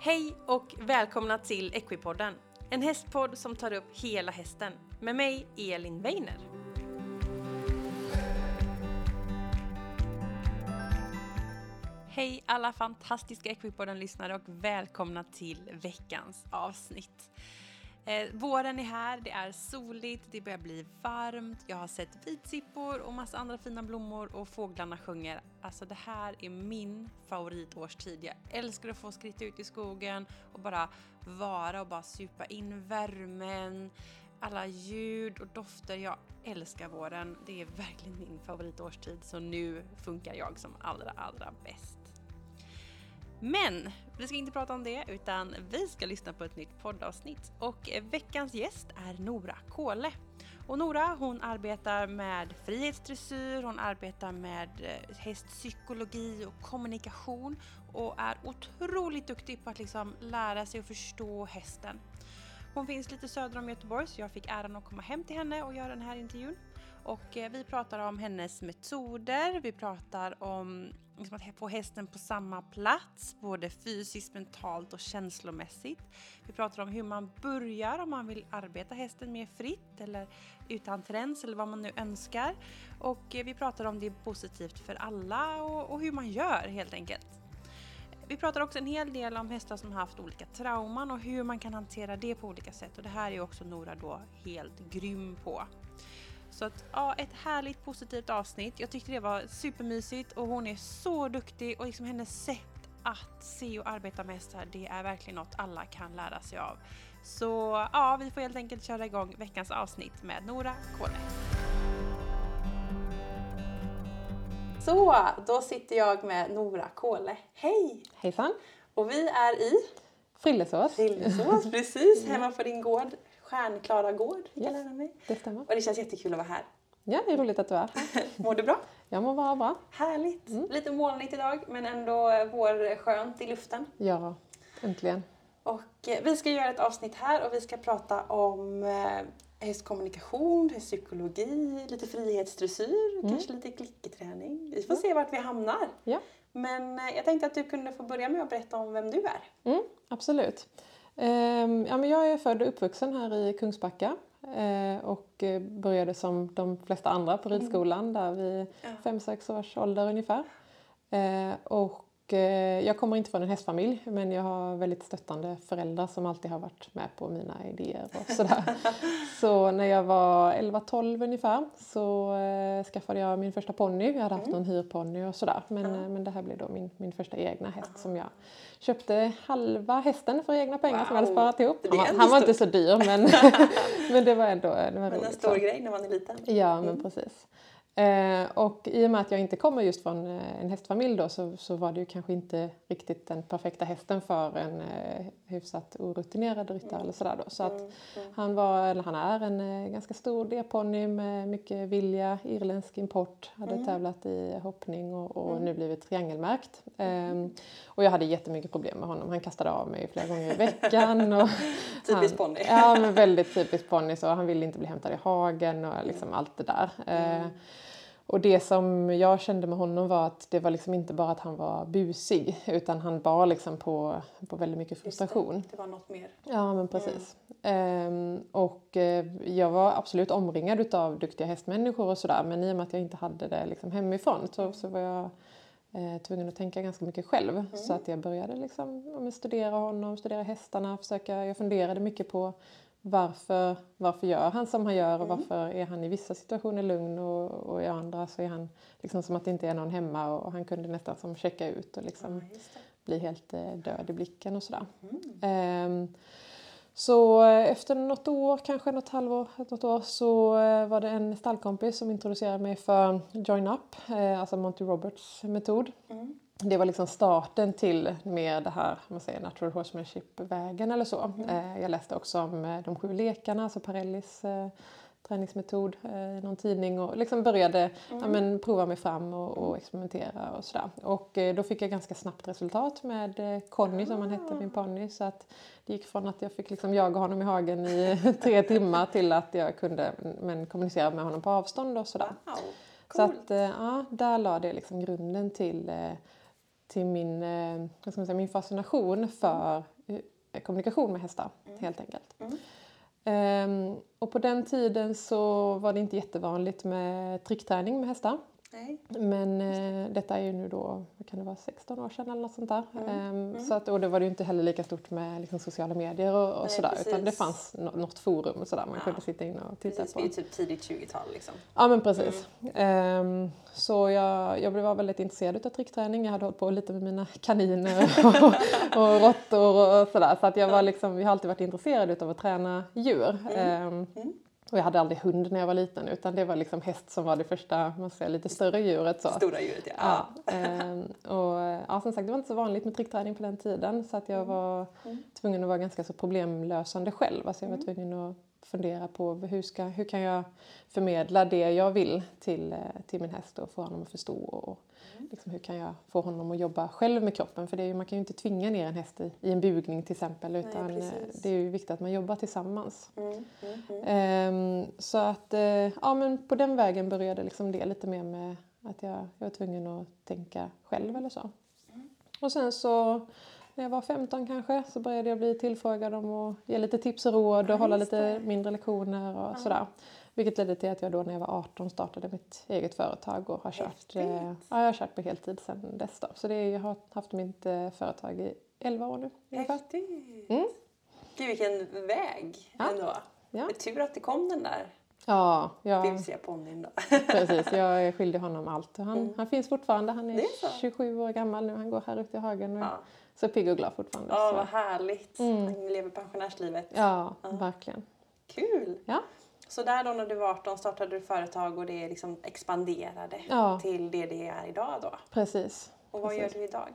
Hej och välkomna till Equipodden. En hästpodd som tar upp hela hästen. Med mig Elin Weiner. Hej alla fantastiska Equipodden-lyssnare och välkomna till veckans avsnitt. Eh, våren är här, det är soligt, det börjar bli varmt, jag har sett vitsippor och massa andra fina blommor och fåglarna sjunger. Alltså det här är min favoritårstid. Jag älskar att få skritta ut i skogen och bara vara och bara supa in värmen, alla ljud och dofter. Jag älskar våren. Det är verkligen min favoritårstid så nu funkar jag som allra, allra bäst. Men vi ska inte prata om det utan vi ska lyssna på ett nytt poddavsnitt och veckans gäst är Nora Kåle. Och Nora hon arbetar med frihetsdressyr, hon arbetar med eh, hästpsykologi och kommunikation och är otroligt duktig på att liksom lära sig och förstå hästen. Hon finns lite söder om Göteborg så jag fick äran att komma hem till henne och göra den här intervjun. Och eh, vi pratar om hennes metoder, vi pratar om liksom att få hästen på samma plats, både fysiskt, mentalt och känslomässigt. Vi pratar om hur man börjar om man vill arbeta hästen mer fritt eller utan träns eller vad man nu önskar. Och eh, vi pratar om det är positivt för alla och, och hur man gör helt enkelt. Vi pratar också en hel del om hästar som har haft olika trauman och hur man kan hantera det på olika sätt och det här är också Nora då helt grym på. Så att ja, ett härligt positivt avsnitt. Jag tyckte det var supermysigt och hon är så duktig och liksom hennes sätt att se och arbeta med hästar, det är verkligen något alla kan lära sig av. Så ja, vi får helt enkelt köra igång veckans avsnitt med Nora Kåle. Så, då sitter jag med Nora Kåle. Hej! Hejsan! Och vi är i Frillesås. Frillesås, precis, hemma på din gård. Stjärnklara gård, fick jag Yes. lära mig. Det stämmer. Och det känns jättekul att vara här. Ja, det är roligt att du är här. Mår du bra? Jag mår bara bra. Härligt! Mm. Lite molnigt idag men ändå vårskönt i luften. Ja, äntligen. Och eh, vi ska göra ett avsnitt här och vi ska prata om eh, hästkommunikation, hästpsykologi, lite frihetsdressyr, Mm. kanske lite klickerträning. Vi får se vart vi hamnar. Ja. Men eh, jag tänkte att du kunde få börja med att berätta om vem du är. Mm, absolut. Ehm, ja, men jag är född och uppvuxen här i Kungsbacka eh, och eh, började som de flesta andra på ridskolan där vid Ja. 5-6 års ålder ungefär. Eh, och jag kommer inte från en hästfamilj men jag har väldigt stöttande föräldrar som alltid har varit med på mina idéer och sådär. så när jag var 11-12 ungefär så eh, skaffade jag min första ponny. Jag hade haft någon hyrponny och sådär men, Mm. Eh, men det här blev då min, min första egna häst som jag köpte halva hästen för egna pengar som jag hade Wow. sparat ihop. Han var, han var inte så dyr men, men det var ändå det var Men en roligt. stor så. grej när man är liten. Ja, men precis. Eh, och i och med att jag inte kommer just från eh, en hästfamilj då så, så var det ju kanske inte riktigt den perfekta hästen för en eh, hyfsat orutinerad ryttare eller sådär då. Så att Mm, mm. han var, eller han är en eh, ganska stor D-ponny med mycket vilja, irländsk import, hade Mm. tävlat i hoppning och, och Mm. nu blivit triangelmärkt. Ehm, och jag hade jättemycket problem med honom. Han kastade av mig flera gånger i veckan. Och Typiskt han, ponny. Ja, men väldigt typiskt ponny. Så han ville inte bli hämtad i hagen och liksom allt det där. Eh, Mm. Och det som jag kände med honom var att det var liksom inte bara att han var busig utan han bar liksom på, på väldigt mycket Just det. frustration. Det var något mer. Ja, men precis. Ehm, och eh, jag var absolut omringad av duktiga hästmänniskor och sådär men i och med att jag inte hade det liksom hemifrån så, så var jag eh, tvungen att tänka ganska mycket själv. Så att jag började liksom, ja, studera honom, studera hästarna, försöka, jag funderade mycket på varför, varför gör han som han gör och varför är han i vissa situationer lugn och, och i andra så är han liksom som att det inte är någon hemma och han kunde nästan som checka ut och liksom Ja, bli helt eh, död i blicken och sådär. Mm. Ehm, så eh, efter något år, kanske något halvår, något år, så eh, var det en stallkompis som introducerade mig för Join Up, eh, alltså Monty Roberts metod. Mm. Det var liksom starten till mer det här, man säger natural horsemanship-vägen eller så. Eh, jag läste också om eh, de sju lekarna, alltså Parellis eh, träningsmetod i någon tidning och liksom började ja, men, prova mig fram och, och experimentera och sådär. Och då fick jag ganska snabbt resultat med Conny som han hette, min ponny. Så att det gick från att jag fick liksom jaga honom i hagen i tre timmar till att jag kunde men, kommunicera med honom på avstånd och sådär. Wow, Så att, ja, där la det liksom grunden till till min, eh, vad ska man säga, min fascination för eh, kommunikation med hästar Mm. helt enkelt. Mm. Ehm, och på den tiden så var det inte jättevanligt med trickträning med hästar. Nej. Men eh, detta är ju nu då, vad kan det vara, 16 år sedan eller något sånt där. Mm. Ehm, Mm. Så att, och det var det ju inte heller lika stort med liksom, sociala medier och, och Nej, sådär. Utan det precis. fanns nå- något forum och sådär man Ja. kunde sitta in och titta Precis, på. är typ tidigt 20-tal liksom. Ja men precis. Ehm, så jag, jag var väldigt intresserad av trickträning. Jag hade hållit på lite med mina kaniner och, och råttor och sådär. Så att jag, var liksom, jag har alltid varit intresserad av att träna djur. Ehm, Mm. Och jag hade aldrig hund när jag var liten utan det var liksom häst som var det första, man säger, lite större djuret. Så. Stora djuret ja. Ja, ehm, och ja, som sagt det var inte så vanligt med trickträning på den tiden så att jag var Mm. tvungen att vara ganska så problemlösande själv. Alltså jag var Mm. tvungen att fundera på hur, ska, hur kan jag förmedla det jag vill till, eh, till min häst och få honom att förstå och Mm. liksom, hur kan jag få honom att jobba själv med kroppen för det är ju, man kan ju inte tvinga ner en häst i, i en bugning till exempel utan eh, precis. det är ju viktigt att man jobbar tillsammans. Mm. Mm. Ehm, så att eh, ja, men på den vägen började liksom det lite mer med att jag, jag var tvungen att tänka själv eller så. Mm. Och sen så när jag var 15 kanske så började jag bli tillfrågad om att ge lite tips och råd och Ja, hålla lite mindre lektioner och sådär. Vilket ledde till att jag då när jag var 18 startade mitt eget företag och har kört, eh, ja, jag har kört på heltid sedan dess. Då. Så det jag har haft mitt eh, företag i 11 år nu. Häftigt! Mm. Gud vilken väg Ja. ändå. Ja. Tur att det kom den där Ja, jag, bimsiga ponnyn då. Precis, jag är skyldig honom allt. Han, Mm. han finns fortfarande, han är, är så? 27 år gammal nu. Han går här ute i hagen och Ja, så pigg och glad fortfarande. ja så. vad härligt. Mm. Han lever pensionärslivet. Ja, Ja. verkligen. Kul! Ja. Så där då när du var 18 startade du företag och det liksom expanderade Ja, till det det är idag då. precis. Och vad Precis. gör du idag?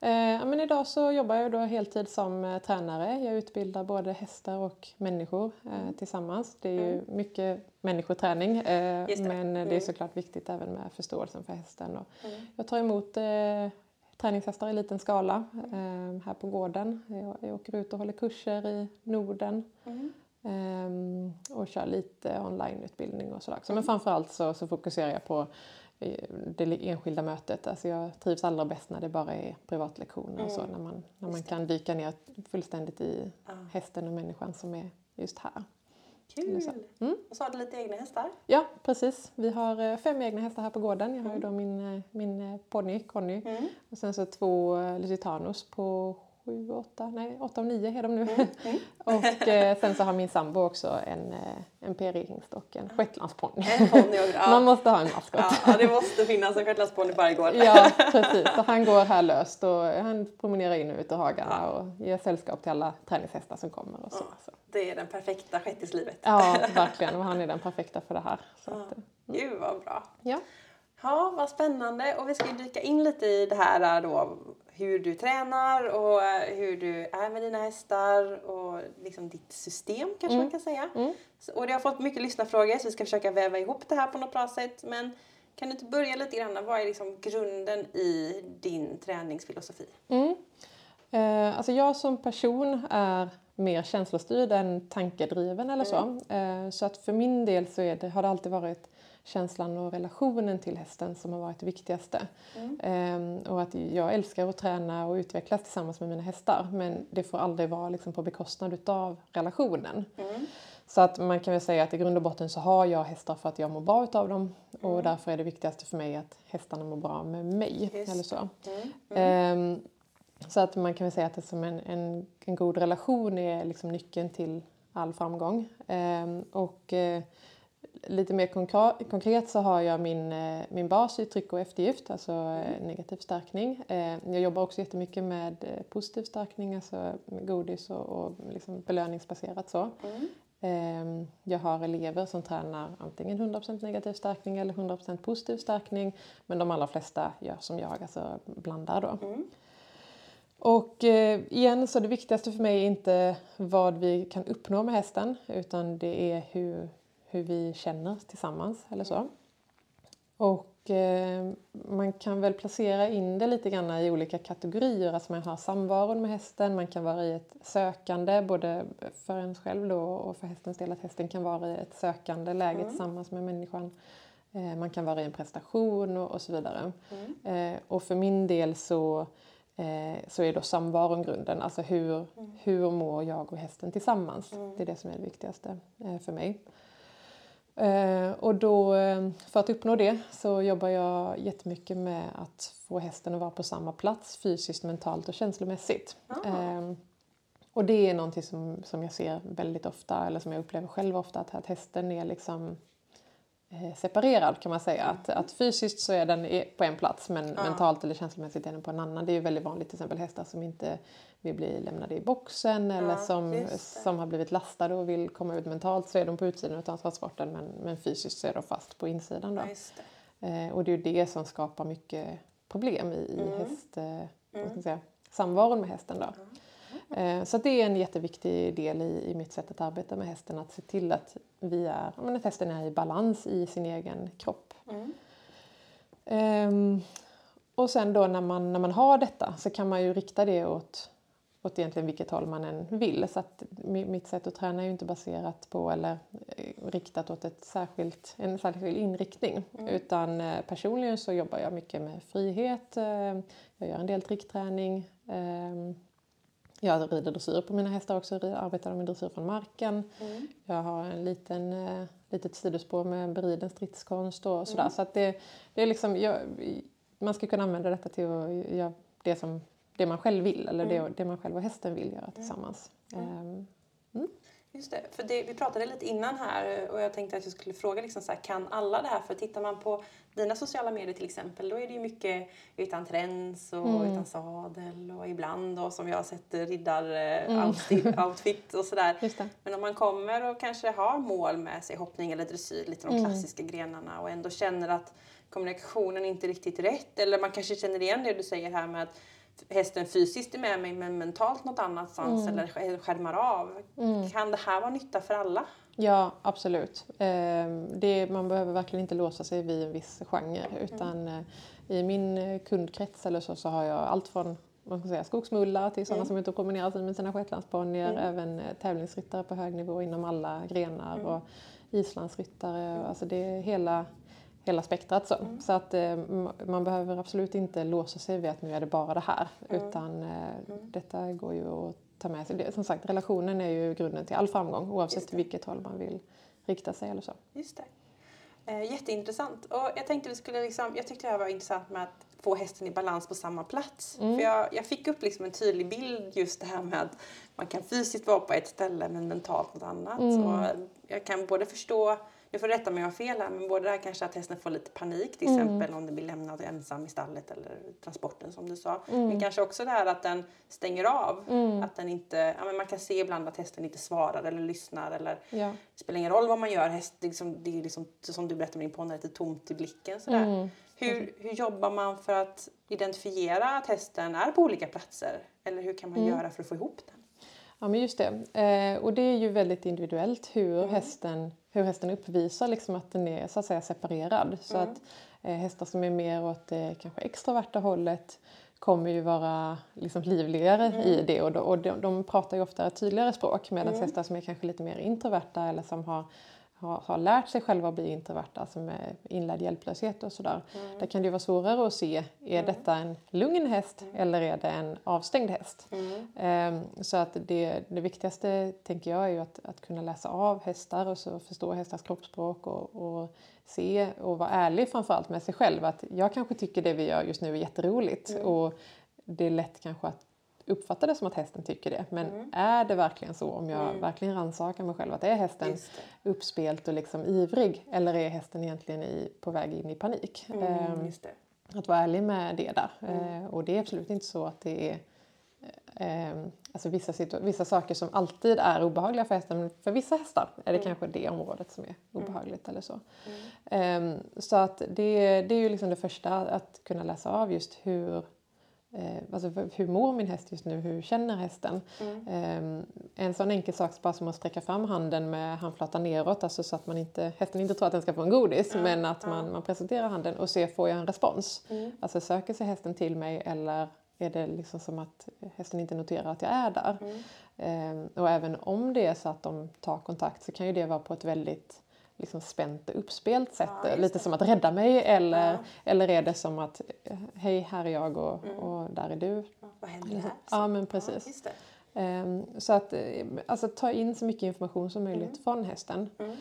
Eh, men idag så jobbar jag då heltid som eh, tränare. Jag utbildar både hästar och människor eh, Mm. tillsammans. Det är ju mycket människoträning eh, det. men det är Mm. såklart viktigt även med förståelsen för hästen. Mm. jag tar emot eh, träningshästar i liten skala eh, här på gården. Jag, jag åker ut och håller kurser i Norden. Mm. Ehm, och kör lite onlineutbildning och sådär. också. Men Mm. framförallt så, så fokuserar jag på eh, det enskilda mötet. Alltså jag trivs allra bäst när det bara är privatlektioner och så. Mm. När man, när man kan dyka ner fullständigt i Ja. hästen och människan som är just här. Kul! så. Mm. Och så har du lite egna hästar? Ja, precis. Vi har eh, fem egna hästar här på gården. Jag har ju Mm. då min, eh, min ponny, Conny. Mm. Och sen så två Lusitanos på sju, åtta, nej åtta och nio är de nu. Mm. Mm. Och eh, sen så har min sambo också en, eh, en PRI-hingst och en shetlandsponny. Och... Man Ja. måste ha en maskot. Ja, ja, det måste finnas en shetlandsponny på varje gård. Ja, precis. Så han går här löst och han promenerar in och ut i hagarna och ger sällskap till alla träningshästar som kommer. Och så. Ja. Så. Det är den perfekta shettislivet. Ja, verkligen. Och han är den perfekta för det här. Så Ja. att, eh, Gud vad bra. ja. Ja, vad spännande. Och vi ska ju dyka in lite i det här då, hur du tränar och eh, hur du är med dina hästar och liksom ditt system kanske Mm. man kan säga. Mm. Så, och det har fått mycket lyssnarfrågor så vi ska försöka väva ihop det här på något bra sätt. Men kan du inte börja lite grann, vad är liksom grunden i din träningsfilosofi? Mm. Eh, alltså jag som person är mer känslostyrd än tankedriven eller så. Eh, så att för min del så det, har det alltid varit känslan och relationen till hästen som har varit det viktigaste. Mm. Eh, och att jag älskar att träna och utvecklas tillsammans med mina hästar men det får aldrig vara liksom på bekostnad utav relationen. Mm. Så att man kan väl säga att i grund och botten så har jag hästar för att jag mår bra utav dem och Mm. därför är det viktigaste för mig att hästarna mår bra med mig. Just Eller så. Mm. Mm. Ehm, så att man kan väl säga att det som en, en, en god relation är liksom nyckeln till all framgång. Ehm, och eh, lite mer konkret, så har jag min, eh, min bas i tryck och eftergift, alltså eh, negativ stärkning. Ehm, jag jobbar också jättemycket med eh, positiv stärkning, alltså godis och, och liksom belöningsbaserat så. Mm. Ehm, Jag har elever som tränar antingen 100% negativ stärkning eller 100% positiv stärkning. Men de allra flesta gör som jag, alltså blandar då. Mm. Och eh, igen så det viktigaste för mig är inte vad vi kan uppnå med hästen utan det är hur, hur vi känner tillsammans eller så. Och eh, man kan väl placera in det lite grann i olika kategorier. Alltså man har samvaron med hästen, man kan vara i ett sökande både för en själv då och för hästens del att hästen kan vara i ett sökande läge Mm. tillsammans med människan. Eh, man kan vara i en prestation och, och så vidare. Eh, och för min del så, så är då samvaron grunden. Alltså hur, mm. hur mår jag och hästen tillsammans? Det är det som är det viktigaste för mig. Eh, och då, eh, för att uppnå det så jobbar jag jättemycket med att få hästen att vara på samma plats fysiskt, mentalt och känslomässigt. Eh, och det är någonting som, som jag ser väldigt ofta, eller som jag upplever själv ofta, att, att hästen är liksom separerad kan man säga. Att, att fysiskt så är den på en plats men ja. mentalt eller känslomässigt är den på en annan. Det är ju väldigt vanligt till exempel hästar som inte vill bli lämnade i boxen eller ja, som, som har blivit lastade och vill komma ut mentalt så är de på utsidan av transporten men, men fysiskt så är de fast på insidan. Då. Ja, eh, och det är ju det som skapar mycket problem i, i mm. häst, eh, mm. säga, samvaron med hästen. Då. Mm. Eh, så det är en jätteviktig del i, i mitt sätt att arbeta med hästen att se till att, vi är, att hästen är i balans i sin egen kropp. Um, och sen då när man, när man har detta så kan man ju rikta det åt åt egentligen vilket håll man än vill. Så att mitt sätt att träna är ju inte baserat på eller eh, riktat åt ett särskilt, en särskild inriktning. Mm. Utan eh, personligen så jobbar jag mycket med frihet, jag gör en del trickträning. Ehm, jag rider dressyr på mina hästar också, arbetar med dressyr från marken. Mm. Jag har en liten, litet sidospår med beriden stridskonst och sådär. Mm. Så att det, det är liksom, jag, man ska kunna använda detta till att göra det som det man själv vill eller mm. det, det, man själv och hästen vill göra tillsammans. Mm. Mm. Just det, för det, vi pratade lite innan här och jag tänkte att jag skulle fråga liksom så här, kan alla det här? För tittar man på dina sociala medier till exempel då är det ju mycket utan träns och mm. utan sadel och ibland då som jag har sett riddaroutfit mm. outfit och sådär. Men om man kommer och kanske har mål med sig hoppning eller dressyr, lite de mm. klassiska grenarna och ändå känner att kommunikationen inte är riktigt rätt eller man kanske känner igen det du säger här med att hästen fysiskt är med mig men mentalt något annanstans mm. eller skärmar av. Mm. Kan det här vara nytta för alla? Ja, absolut. Ehm, det, man behöver verkligen inte låsa sig vid en viss genre utan mm. i min kundkrets eller så, så har jag allt från man ska säga, skogsmullar till sådana mm. som är ute och promenerar med sina shetlandsponnyer, mm. även eh, tävlingsryttare på hög nivå inom alla grenar mm. och islandsryttare. Mm. Alltså det är hela hela spektrat. Så, mm. så att eh, man behöver absolut inte låsa sig vid att nu är det bara det här. Mm. Utan eh, mm. detta går ju att ta med sig. Det, som sagt, relationen är ju grunden till all framgång oavsett vilket håll man vill rikta sig eller så. Just det. Eh, jätteintressant. Och jag tänkte vi skulle liksom, jag tyckte det här var intressant med att få hästen i balans på samma plats. Mm. För jag, jag fick upp liksom en tydlig bild just det här med att man kan fysiskt vara på ett ställe men mentalt något annat. Mm. Så jag kan både förstå jag får rätta mig om jag har fel här, men både det här kanske att hästen får lite panik till mm. exempel om den blir lämnad ensam i stallet eller transporten som du sa. Mm. Men kanske också det här att den stänger av. Mm. Att den inte, ja, men man kan se ibland att hästen inte svarar eller lyssnar eller ja. det spelar ingen roll vad man gör. Häst, liksom, det är liksom, som du berättade med din ponny, lite tomt i blicken. Sådär. Mm. Hur, hur jobbar man för att identifiera att hästen är på olika platser? Eller hur kan man mm. göra för att få ihop den? Ja men just det. Eh, och det är ju väldigt individuellt hur, mm. hästen, hur hästen uppvisar liksom att den är så att säga separerad. Så mm. att eh, hästar som är mer åt det kanske extroverta hållet kommer ju vara liksom livligare mm. i det och, då, och de, de, pratar ju ofta tydligare språk medan mm. hästar som är kanske lite mer introverta eller som har har, har lärt sig själva att bli introverta, alltså med inlärd hjälplöshet och sådär. Mm. Där kan det vara svårare att se, är mm. detta en lugn häst mm. eller är det en avstängd häst? Um, så att det, det viktigaste tänker jag är ju att, att kunna läsa av hästar och så förstå hästars kroppsspråk och, och se och vara ärlig framförallt med sig själv att jag kanske tycker det vi gör just nu är jätteroligt mm. och det är lätt kanske att uppfattar det som att hästen tycker det. Men mm. är det verkligen så om jag mm. verkligen rannsakar mig själv att är hästen uppspelt och liksom ivrig eller är hästen egentligen i, på väg in i panik? Mm, eh, att vara ärlig med det där. Mm. Eh, och det är absolut inte så att det är eh, alltså vissa, vissa saker som alltid är obehagliga för hästen men för vissa hästar är det mm. kanske det området som är mm. obehagligt eller så. Ehm, så att det, det är ju liksom det första att kunna läsa av just hur Eh, alltså hur mår min häst just nu? Hur känner hästen? Mm. Eh, en sån enkel sak bara som att sträcka fram handen med handflatan neråt, alltså så att man inte, hästen inte tror att den ska få en godis, mm. men att man, man presenterar handen och ser, får jag en respons? Mm. Alltså söker sig hästen till mig eller är det liksom som att hästen inte noterar att jag är där? Eh, och även om det är så att de tar kontakt så kan ju det vara på ett väldigt liksom spänt och uppspelt sätt? Ja, Lite det. som att rädda mig eller, Ja. eller är det som att eh, hej, här är jag och, Mm. och där är du? Ja, vad händer här? Ja, men precis. Ehm, Så att eh, alltså, ta in så mycket information som möjligt från hästen. Mm.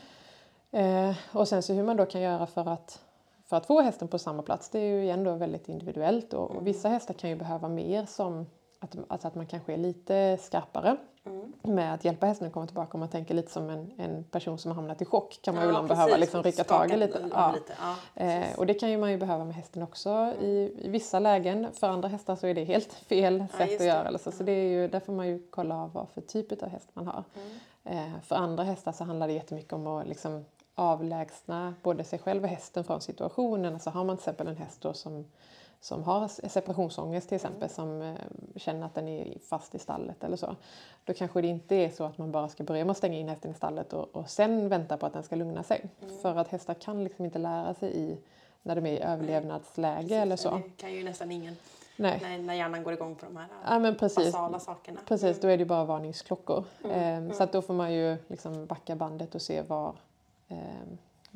Eh, och sen så hur man då kan göra för att, för att få hästen på samma plats, det är ju igen då väldigt individuellt. Och, och vissa hästar kan ju behöva mer som att, alltså att man kanske är lite skarpare Mm. med att hjälpa hästen att komma tillbaka. Om man tänker lite som en, en person som har hamnat i chock kan man Ja, ibland behöva liksom rycka tag i lite. Ja. lite. Ja, Eh, och det kan ju man ju behöva med hästen också i, i vissa lägen. För andra hästar så är det helt fel sätt att det. göra. Alltså. Så det är ju, där får man ju kolla av vad för typ av häst man har. Mm. Eh, för andra hästar så handlar det jättemycket om att liksom avlägsna både sig själv och hästen från situationen. Alltså har man till exempel en häst då som, som har separationsångest till exempel som eh, känner att den är fast i stallet eller så. Då kanske det inte är så att man bara ska börja med att stänga in hästen i stallet och, och sen vänta på att den ska lugna sig. För att hästar kan liksom inte lära sig i när de är i överlevnadsläge eller så. Det kan ju nästan ingen, Nej. när, när hjärnan går igång på de här Ja men precis. basala sakerna. Precis, då är det ju bara varningsklockor. Mm, Eh, Så att då får man ju liksom backa bandet och se var, eh,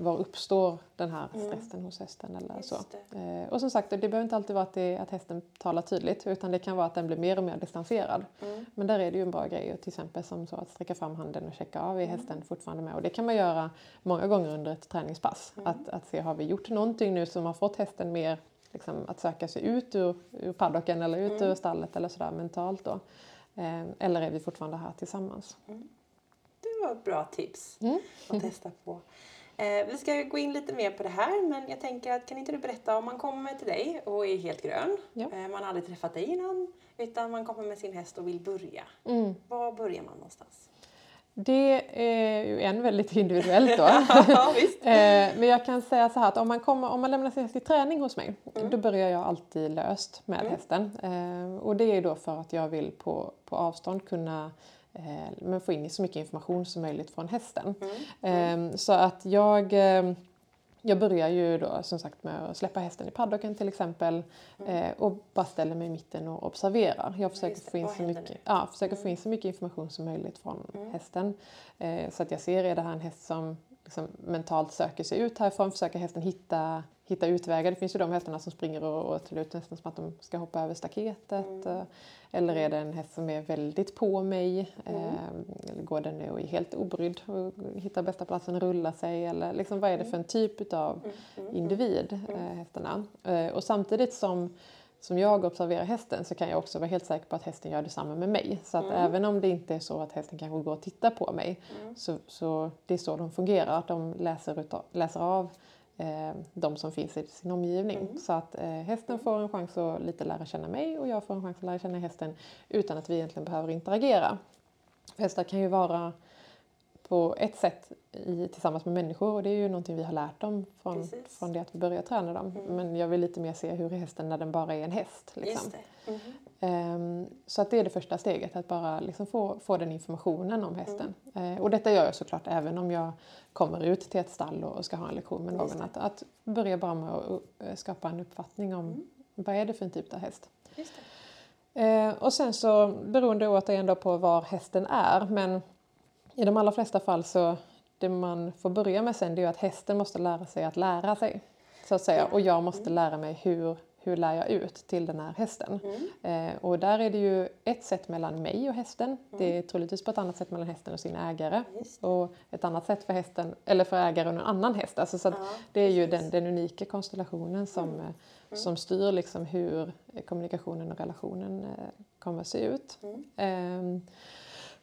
var uppstår den här stressen hos hästen. Eller Mm. Just så. Eh, och som sagt, det behöver inte alltid vara att, det, att hästen talar tydligt utan det kan vara att den blir mer och mer distanserad. Mm. Men där är det ju en bra grej, till exempel som så att sträcka fram handen och checka av, är Mm. hästen fortfarande med? Och det kan man göra många gånger under ett träningspass. Mm. Att, att se, har vi gjort någonting nu som har fått hästen mer liksom, att söka sig ut ur, ur paddocken eller ut Mm. ur stallet eller sådär mentalt då. Eh, eller är vi fortfarande här tillsammans? Det var ett bra tips Mm. att testa på. Eh, vi ska gå in lite mer på det här men jag tänker att kan inte du berätta om man kommer till dig och är helt grön. Ja. Eh, man har aldrig träffat dig innan utan man kommer med sin häst och vill börja. Mm. Var börjar man någonstans? Det är ju en väldigt individuellt då. ja. Eh, Men jag kan säga så här att om man, kommer, om man lämnar sin häst i träning hos mig då börjar jag alltid löst med Mm. hästen. Och det är då för att jag vill på, på avstånd kunna men få in så mycket information som möjligt från hästen. Mm. Eh, Så att jag, eh, jag börjar ju då som sagt med att släppa hästen i paddocken till exempel eh, och bara ställer mig i mitten och observerar. Jag försöker, Mm. få in, så mycket? Mm. ja, försöker få in så mycket information som möjligt från hästen. Eh, så att jag ser, är det här en häst som liksom mentalt söker sig ut härifrån? Försöker hästen hitta, hitta utvägar? Det finns ju de hästarna som springer och, och till ut nästan som att de ska hoppa över staketet. Mm. eh, Eller är det en häst som är väldigt på mig? Mm. Eh, eller går den nu och är helt obrydd och hittar bästa platsen och rullar sig? Eller liksom, vad är det för en typ av Mm. individ, eh, hästarna? Eh, och samtidigt som som jag observerar hästen så kan jag också vara helt säker på att hästen gör detsamma med mig. Så att Mm. även om det inte är så att hästen kanske går och tittar på mig så, så det är så de fungerar. Att de läser, utav, läser av de som finns i sin omgivning. Mm. Så att eh, hästen får en chans att lite lära känna mig och jag får en chans att lära känna hästen utan att vi egentligen behöver interagera. För hästar kan ju vara på ett sätt i, tillsammans med människor och det är ju någonting vi har lärt dem från, Precis. från det att vi började träna dem. Men jag vill lite mer se hur är hästen när den bara är en häst. Liksom. Ehm, Så att det är det första steget, att bara liksom få, få den informationen om hästen. Eh, Och detta gör jag såklart även om jag kommer ut till ett stall och ska ha en lektion med någon. Att, att börja bara med att eh, skapa en uppfattning om vad är det för en typ av häst. Eh, och sen så beroende återigen då på var hästen är men i de allra flesta fall så det man får börja med sen det är att hästen måste lära sig att lära sig. Så att säga. Och jag måste lära mig hur, hur lär jag ut till den här hästen. Eh, och där är det ju ett sätt mellan mig och hästen. Det är troligtvis på ett annat sätt mellan hästen och sin ägare. Och ett annat sätt för hästen, eller för ägaren och en annan häst. Alltså så Ja, det är ju den, den unika konstellationen som, eh, som styr liksom hur eh, kommunikationen och relationen eh, kommer att se ut. Ehm,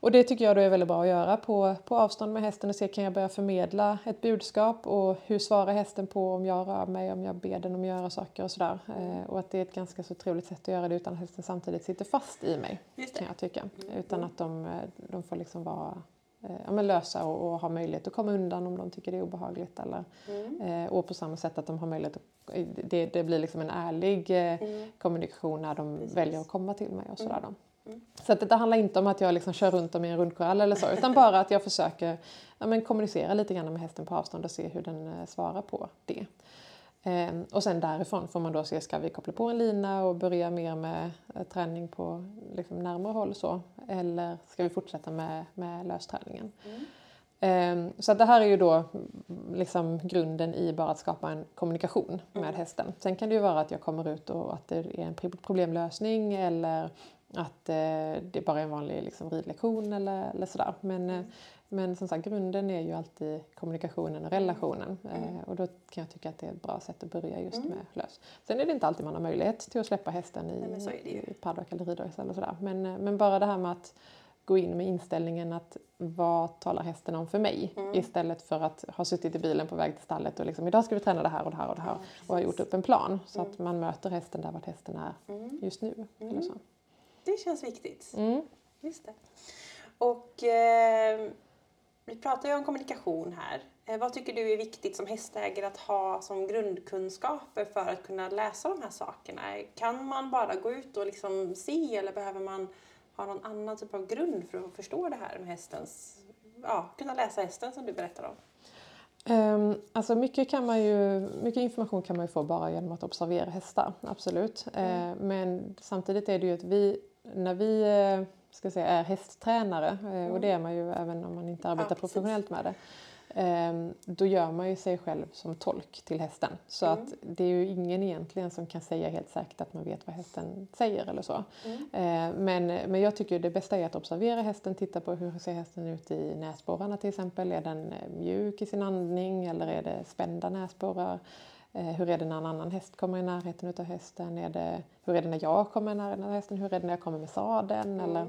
och det tycker jag då är väldigt bra att göra på, på avstånd med hästen och se kan jag börja förmedla ett budskap och hur svarar hästen på om jag rör mig, om jag ber den om att göra saker och sådär. Eh, och att det är ett ganska så trevligt sätt att göra det utan att hästen samtidigt sitter fast i mig. Kan jag tycka. Utan att de, eh, de får liksom vara eh, ja, men lösa och, och ha möjlighet att komma undan om de tycker det är obehagligt. Eller, eh, och på samma sätt att de har möjlighet att, det, det blir liksom en ärlig eh, kommunikation när de väljer att komma till mig och sådär. Så att det handlar inte om att jag liksom kör runt dem i en rundkorall eller så utan bara att jag försöker ja, men kommunicera lite grann med hästen på avstånd och se hur den eh, svarar på det. Ehm, och sen därifrån får man då se, ska vi koppla på en lina och börja mer med eh, träning på liksom, närmare håll så? Eller ska vi fortsätta med, med lösträningen? Ehm, så det här är ju då mm, liksom grunden i bara att skapa en kommunikation med Mm. hästen. Sen kan det ju vara att jag kommer ut och att det är en pro- problemlösning eller att eh, det bara är en vanlig liksom, ridlektion eller, eller sådär. Men, eh, men som sagt, grunden är ju alltid kommunikationen och relationen. Eh, och då kan jag tycka att det är ett bra sätt att börja just Mm. med lös. Sen är det inte alltid man har möjlighet till att släppa hästen i, Nej, i paddock eller ridhöjd eller sådär. Men, eh, men bara det här med att gå in med inställningen att vad talar hästen om för mig? Mm. Istället för att ha suttit i bilen på väg till stallet och liksom idag ska vi träna det här och det här och det här. Ja, och ha gjort upp en plan så Mm. att man möter hästen där vart hästen är Mm. just nu. Eller så. Det känns viktigt. Mm. Just det. Och eh, vi pratar ju om kommunikation här. Eh, vad tycker du är viktigt som hästägare att ha som grundkunskaper för att kunna läsa de här sakerna? Kan man bara gå ut och liksom se eller behöver man ha någon annan typ av grund för att förstå det här med hästens, ja, kunna läsa hästen som du berättar om? Um, alltså mycket, kan man ju, mycket information kan man ju få bara genom att observera hästar, absolut. Eh, men samtidigt är det ju att vi, när vi eh, ska säga, är hästtränare, eh, och det är man ju även om man inte arbetar precis. professionellt med det, ehm, då gör man ju sig själv som tolk till hästen. Så Mm. att det är ju ingen egentligen som kan säga helt säkert att man vet vad hästen säger eller så. Mm. Eh, Men, men jag tycker det bästa är att observera hästen, titta på hur ser hästen ut i näsborrarna till exempel. Är den mjuk i sin andning eller är det spända näsborrar? Eh, Hur är det när en annan häst kommer i närheten av hästen? Är det, hur är det när jag kommer i närheten av hästen? Hur är det när jag kommer med sadeln? Eller,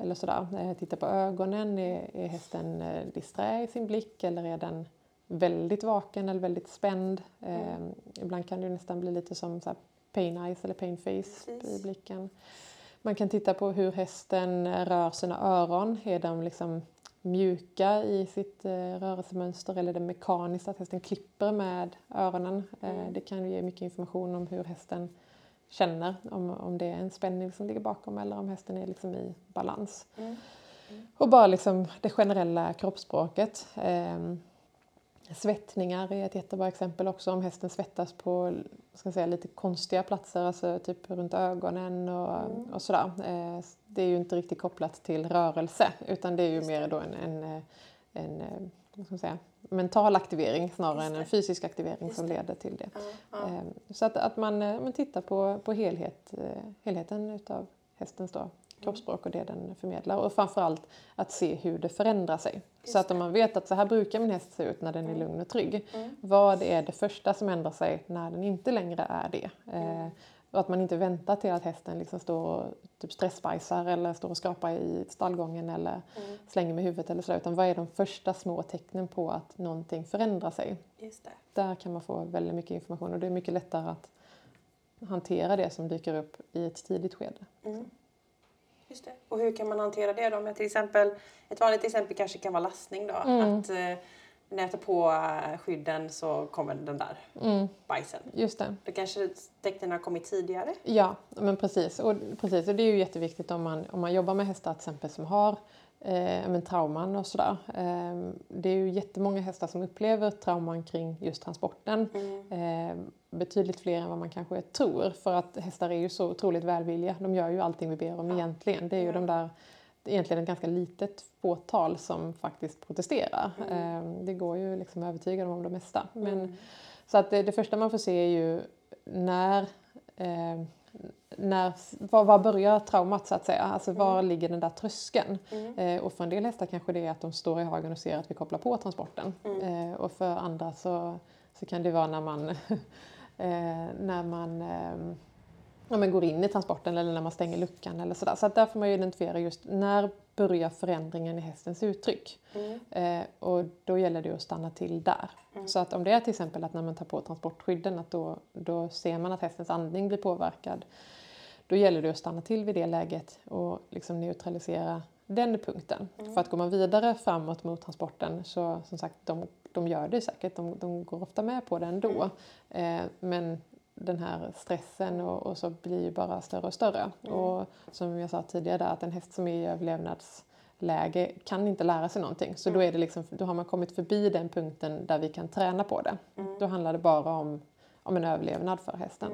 eller sådär. Eh, Titta på ögonen. Är, är hästen eh, disträ i sin blick eller är den väldigt vaken eller väldigt spänd? Eh, ibland kan det nästan bli lite som så pain eyes eller pain face Precis. i blicken. Man kan titta på hur hästen rör sina öron. Är de liksom mjuka i sitt eh, rörelsemönster eller det mekaniskt att hästen klipper med öronen? Eh, det kan ge mycket information om hur hästen känner, om, om det är en spänning som ligger bakom eller om hästen är liksom i balans. Mm. Och bara liksom det generella kroppsspråket. Ehm, Svettningar är ett jättebra exempel också om hästen svettas på ska säga, lite konstiga platser, alltså typ runt ögonen och, och sådär. Eh, Det är ju inte riktigt kopplat till rörelse utan det är ju Just mer då en, en, eh, en eh, vad ska man säga, mental aktivering snarare än en fysisk aktivering som leder till det. Ja, ja. Eh, Så att, att man, man tittar på, på helhet, helheten utav hästens då, kroppsspråk och det den förmedlar. Och framförallt att se hur det förändrar sig. Just så att om man vet att så här brukar min häst se ut när den är lugn och trygg. Mm. Vad är det första som ändrar sig när den inte längre är det? Eh, och att man inte väntar till att hästen liksom står och typ stressbajsar eller står och skrapar i stallgången eller Mm. slänger med huvudet eller så. Utan vad är de första små tecknen på att någonting förändrar sig? Just det. Där kan man få väldigt mycket information och det är mycket lättare att hantera det som dyker upp i ett tidigt skede. Mm. Just det. Och hur kan man hantera det då? Med till exempel, ett vanligt exempel kanske kan vara lastning då. Mm. Att eh, när jag tar på eh, skydden så kommer den där Mm, bajsen. just det. Då kanske tecknen har kommit tidigare. Ja, men precis. Och, precis. och det är ju jätteviktigt om man, om man jobbar med hästar till exempel som har eh, men trauman och sådär. Eh, det är ju jättemånga hästar som upplever trauman kring just transporten. Mm. Eh, betydligt fler än vad man kanske tror. För att hästar är ju så otroligt välvilliga. De gör ju allting vi ber om Ja. egentligen. Det är ju Ja. de där, egentligen ett ganska litet fåtal som faktiskt protesterar. Mm. Eh, det går ju liksom att övertyga dem om det mesta. Men, Mm. Så att det, det första man får se är ju när, eh, när var, var börjar traumat så att säga? Alltså var ligger den där tröskeln? Mm. Eh, och för en del hästar kanske det är att de står i hagen och ser att vi kopplar på transporten. Mm. Eh, och för andra så, så kan det vara när man, eh, när man ja, men går in i transporten eller när man stänger luckan eller sådär. Så att där får man ju identifiera just när börjar förändringen i hästens uttryck? Mm. Eh, och då gäller det att stanna till där. Mm. Så att om det är till exempel att när man tar på transportskydden att då, då ser man att hästens andning blir påverkad. Då gäller det att stanna till vid det läget och liksom neutralisera den punkten. Mm. För att går man vidare framåt mot transporten så som sagt, de, de gör det säkert. De, de går ofta med på det ändå. Mm. Eh, men den här stressen och, och så blir ju bara större och större. Mm. Och som jag sa tidigare där, att en häst som är i överlevnadsläge kan inte lära sig någonting. Så då, Mm. är det liksom, då har man kommit förbi den punkten där vi kan träna på det. Mm. Då handlar det bara om, om en överlevnad för hästen.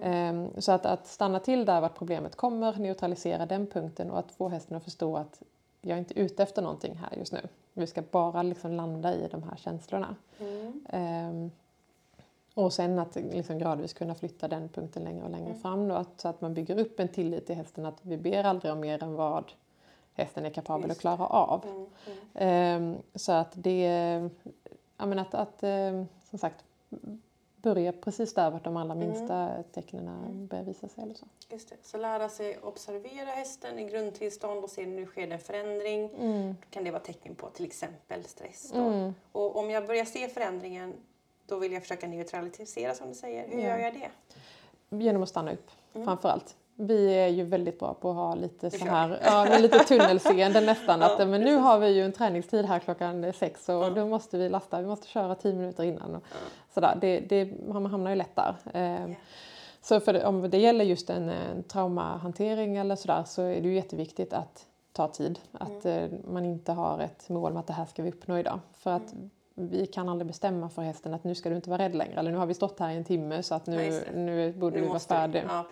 Mm. Så att, att stanna till där vart problemet kommer, neutralisera den punkten och att få hästen att förstå att jag är inte ute efter någonting här just nu. Vi ska bara liksom landa i de här känslorna. Mm. Ehm, och sen att liksom gradvis kunna flytta den punkten längre och längre Mm. fram då, att, så att man bygger upp en tillit till hästen att vi ber aldrig om mer än vad hästen är kapabel Just att klara av. Mm. Mm. Ehm, så att det, ja men att, att ehm, som sagt börja precis där vart de allra Mm. minsta tecknen börjar visa sig eller så. Just det. Så lära sig observera hästen i grundtillstånd och se nu sker det en förändring. Då kan det vara tecken på till exempel stress. Mm. Och om jag börjar se förändringen då vill jag försöka neutralisera som du säger. Hur Ja. gör jag det? Genom att stanna upp Mm. framför allt. Vi är ju väldigt bra på att ha lite så här, ja, lite tunnelseende nästan. Att, men nu har vi ju en träningstid här klockan sex och Ja. då måste vi lasta, vi måste köra tio minuter innan. Och Ja. sådär. Det, det, man hamnar ju lätt där. Eh, Ja. Så för, om det gäller just en, en traumahantering eller sådär så är det ju jätteviktigt att ta tid. Att Mm. eh, man inte har ett mål med att det här ska vi uppnå idag. För att Mm. Vi kan aldrig bestämma för hästen att nu ska du inte vara rädd längre. Eller nu har vi stått här i en timme så att Ja, nu, det. nu borde Nu du vara färdig. Ja.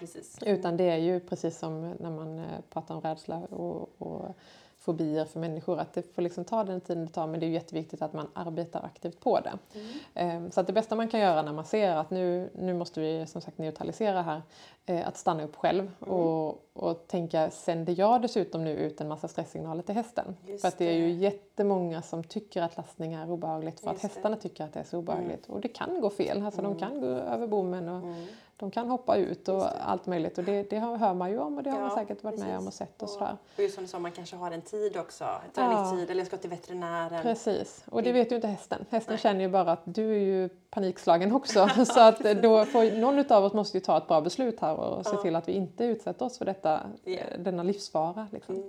Utan det är ju precis som när man eh, pratar om rädsla och, och fobier för människor. Att det får liksom ta den tiden det tar men det är jätteviktigt att man arbetar aktivt på det. Mm. Eh, Så att det bästa man kan göra när man ser att nu, nu måste vi som sagt neutralisera här, att stanna upp själv Mm. och, och tänka, sänder jag dessutom nu ut en massa stresssignaler till hästen? Just för att det är ju det. jättemånga som tycker att lastning är obehagligt för att Just det. Mm. hästarna tycker att det är så obehagligt. Och det kan gå fel, alltså de kan gå över bommen och Mm. de kan hoppa ut och det. allt möjligt. Och det, det hör man ju om och det har man Ja, säkert varit med precis. om och sett och Och- sådär. Och just som du sa, man kanske har en tid också. Träningstid eller jag ska till veterinären. Precis, och det Mm. vet ju inte hästen. Hästen Nej. känner ju bara att du är ju panikslagen också. så att då får, någon av oss måste ju ta ett bra beslut här och se till att vi inte utsätter oss för detta, eh, denna livsfara. Liksom. Mm.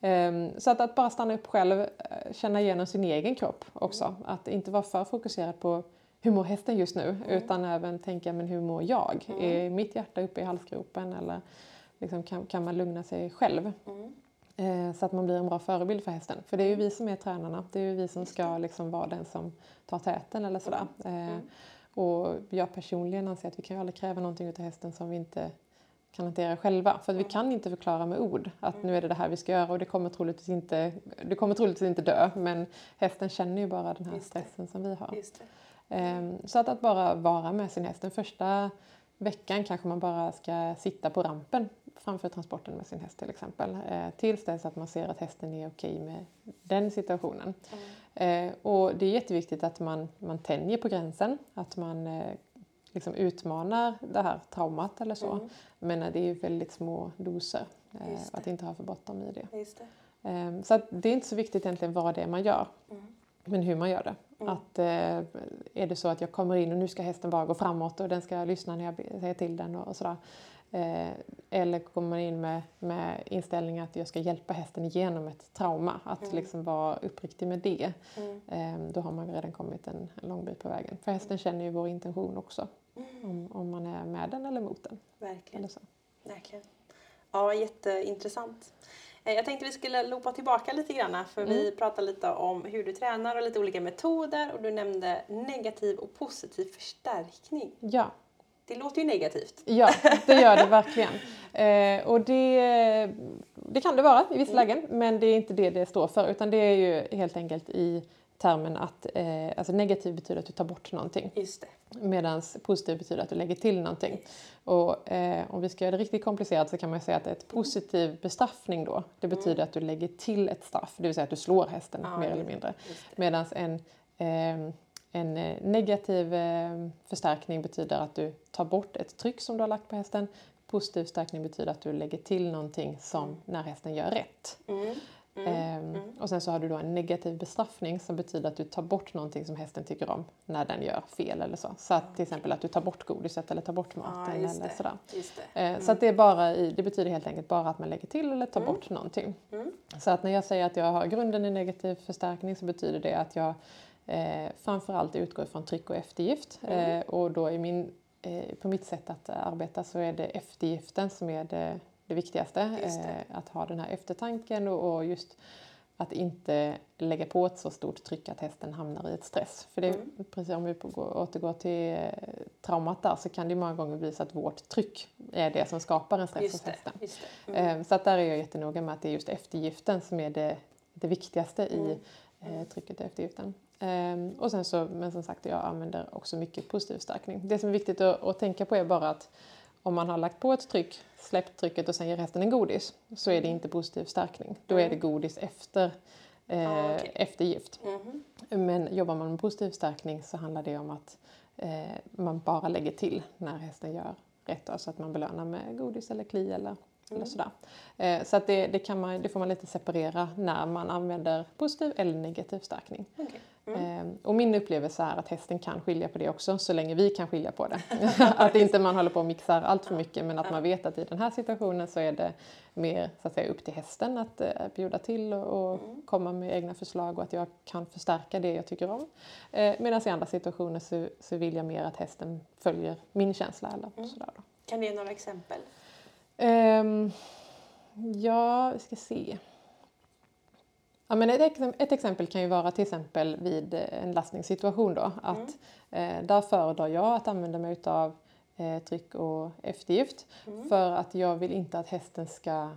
Ehm, Så att, att bara stanna upp själv, eh, känna igenom sin egen kropp också. Mm. Att inte vara för fokuserad på hur mår hästen just nu Mm. utan även tänka men hur mår jag? Är mitt hjärta uppe i halsgropen eller liksom kan, kan man lugna sig själv? Mm. Eh, Så att man blir en bra förebild för hästen. För det är ju vi som är tränarna. Det är ju vi som ska liksom vara den som tar täten eller sådär. Eh, Och jag personligen anser att vi kan ju aldrig kräva någonting utav hästen som vi inte kan hantera själva. För vi kan inte förklara med ord att nu är det det här vi ska göra och det kommer troligtvis inte, du kommer troligtvis inte dö. Men hästen känner ju bara den här det. stressen som vi har. Det. Ehm, Så att, att bara vara med sin häst. Den första veckan kanske man bara ska sitta på rampen framför transporten med sin häst till exempel. Eh, Tills dess att man ser att hästen är okej med den situationen. Eh, Och det är jätteviktigt att man, man tänjer på gränsen. Att man eh, liksom utmanar det här traumat eller så. Mm. Men det är väldigt små doser. eh. Att inte ha för bråttom i det. Det. Ehm, Så det är inte så viktigt egentligen vad det är man gör. Mm. Men hur man gör det. Mm. Att, eh, är det så att jag kommer in och nu ska hästen bara gå framåt och den ska lyssna när jag säger till den och, och sådär. Eh, eller kommer man in med, med inställningen att jag ska hjälpa hästen igenom ett trauma. Att Mm. liksom vara uppriktig med det. Mm. Eh, då har man redan kommit en, lång bit på vägen. För hästen känner ju vår intention också. Mm. Om, om man är med den eller mot den. Verkligen. Verkligen. Ja, jätteintressant. Eh, Jag tänkte vi skulle loopa tillbaka lite grann för vi Mm. pratade lite om hur du tränar och lite olika metoder och du nämnde negativ och positiv förstärkning. Ja, Det låter ju negativt. Ja, det gör det verkligen. Eh, och det, det kan det vara i vissa lägen, men det är inte det det står för. Utan det är ju helt enkelt i termen att eh, alltså negativ betyder att du tar bort någonting. Medan positiv betyder att du lägger till någonting. Och eh, om vi ska göra det riktigt komplicerat så kan man säga att ett positiv bestraffning då, det betyder att du lägger till ett straff. Det vill säga att du slår hästen Ja, mer eller mindre. Medan en, eh, en eh, negativ eh, förstärkning betyder att du tar bort ett tryck som du har lagt på hästen. Positiv förstärkning betyder att du lägger till någonting som när hästen gör rätt. Mm. Ehm, Och sen så har du då en negativ bestraffning som betyder att du tar bort någonting som hästen tycker om när den gör fel eller så. Så att till exempel att du tar bort godiset eller tar bort maten just eller sådär. Eh, Så att det, är bara i, det betyder helt enkelt bara att man lägger till eller tar Mm. bort någonting. Mm. Så att när jag säger att jag har grunden i negativ förstärkning så betyder det att jag eh, framförallt utgår från tryck och eftergift. Mm. Eh, och då i min, eh, på mitt sätt att arbeta så är det eftergiften som är det, det viktigaste. Det. Eh, att ha den här eftertanken och, och just att inte lägga på ett så stort tryck att hästen hamnar i ett stress. För det, Mm. precis om vi återgår till eh, traumat där så kan det många gånger bli så att vårt tryck är det som skapar en stress hos Just det. hästen. Det. Mm. Eh, Så att där är jag jättenoga med att det är just eftergiften som är det, det viktigaste i Mm. eh, trycket i eftergiften. Ehm, och sen så, men som sagt, jag använder också mycket positiv stärkning. Det som är viktigt att, att tänka på är bara att om man har lagt på ett tryck, släppt trycket och sen ger resten en godis så är det inte positiv stärkning. Då är det godis efter eh, Ah, okej. eftergift. Mhm. Men jobbar man med positiv stärkning så handlar det om att eh, man bara lägger till när hästen gör rätt. Då, så att man belönar med godis eller kli eller, sådär. Eh, så att det, det, kan man, det får man lite separera när man använder positiv eller negativ stärkning. Okej. Eh, och min upplevelse är att hästen kan skilja på det också så länge vi kan skilja på det. att inte man håller på och mixar allt för mycket men att man vet att i den här situationen så är det mer så att säga, upp till hästen att eh, bjuda till och, och komma med egna förslag och att jag kan förstärka det jag tycker om. Eh, Medan i andra situationer så, så vill jag mer att hästen följer min känsla eller sådär då. Kan du ge några exempel? Ehm, ja, vi ska se. Ja, men ett, ett exempel kan ju vara till exempel vid eh, en lastningssituation då. Att, eh, där föredrar jag att använda mig av eh, tryck och eftergift. För att jag vill inte att hästen ska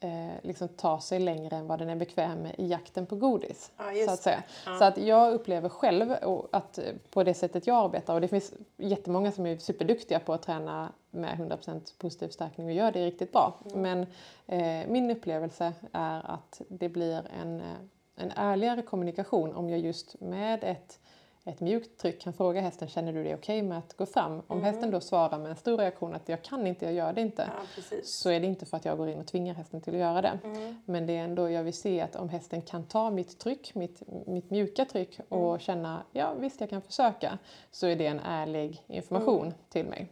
eh, liksom ta sig längre än vad den är bekväm med i jakten på godis. Ja, så att säga. Ja. Så att jag upplever själv att eh, på det sättet jag arbetar, och det finns jättemånga som är superduktiga på att träna med 100% positiv stärkning och gör det riktigt bra. Men eh, min upplevelse är att det blir en, eh, en ärligare kommunikation om jag just med ett ett mjukt tryck kan fråga hästen, känner du det okej med att gå fram? Om hästen då svarar med en stor reaktion att jag kan inte, jag gör det inte. Ja. Så är det inte för att jag går in och tvingar hästen till att göra det. Men det är ändå, jag vill se att om hästen kan ta mitt tryck, mitt, mitt mjuka tryck och känna, ja visst jag kan försöka. Så är det en ärlig information till mig.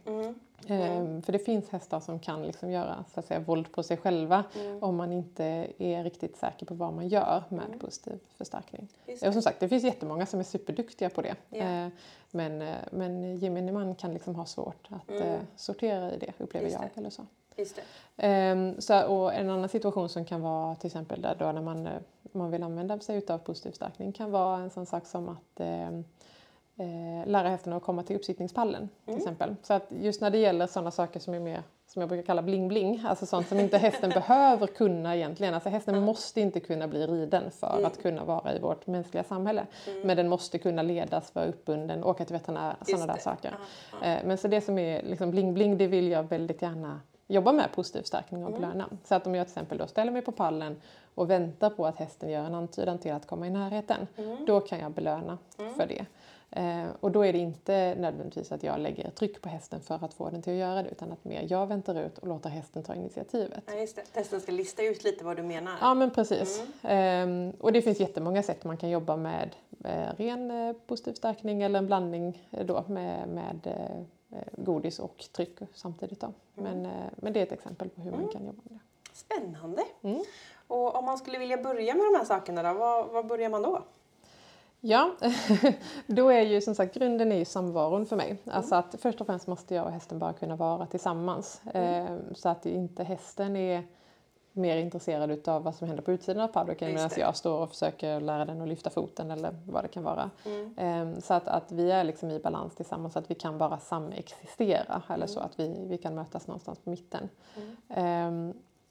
Ehm, för det finns hästar som kan liksom göra så att säga, våld på sig själva om man inte är riktigt säker på vad man gör med positiv förstärkning. Och som sagt, det finns jättemånga som är superduktiga på det. Eh, Men, men gemene man kan liksom ha svårt att eh, sortera i det, upplever Just jag. det. Eller så. Just det. Ehm, så, och en annan situation som kan vara till exempel där då när man, eh, man vill använda sig av positiv stärkning kan vara en sån sak som att ehm, eh, lära hästen att komma till uppsittningspallen till exempel. Så att just när det gäller sådana saker som är mer som jag brukar kalla bling-bling, alltså sånt som inte hästen behöver kunna egentligen. Alltså hästen måste inte kunna bli riden för att kunna vara i vårt mänskliga samhälle. Men den måste kunna ledas, vara uppbunden, åka till veterinär, sådana där saker. Eh, Men så det som är liksom bling-bling, det vill jag väldigt gärna jobba med positiv stärkning och belöna. Så att om jag till exempel då ställer mig på pallen och väntar på att hästen gör en antydan till att komma i närheten, då kan jag belöna för det. Eh, och då är det inte nödvändigtvis att jag lägger tryck på hästen för att få den till att göra det, utan att mer jag väntar ut och låter hästen ta initiativet. Ja, just det. Testen ska lista ut lite vad du menar. Ja men precis. Ehm, och det finns jättemånga sätt man kan jobba med eh, ren eh, positiv stärkning eller en blandning då med, med godis och tryck samtidigt. Då. Men, eh, men det är ett exempel på hur man kan jobba med det. Spännande. Mm. Och om man skulle vilja börja med de här sakerna då, vad, vad börjar man då? Ja, då är ju som sagt grunden är ju samvaron för mig. Alltså att först och främst måste jag och hästen bara kunna vara tillsammans. Eh, så att inte hästen är mer intresserad utav vad som händer på utsidan av paddocken medan jag står och försöker lära den att lyfta foten eller vad det kan vara. Eh, så att, att vi är liksom i balans tillsammans så att vi kan bara samexistera eller så att vi, vi kan mötas någonstans på mitten.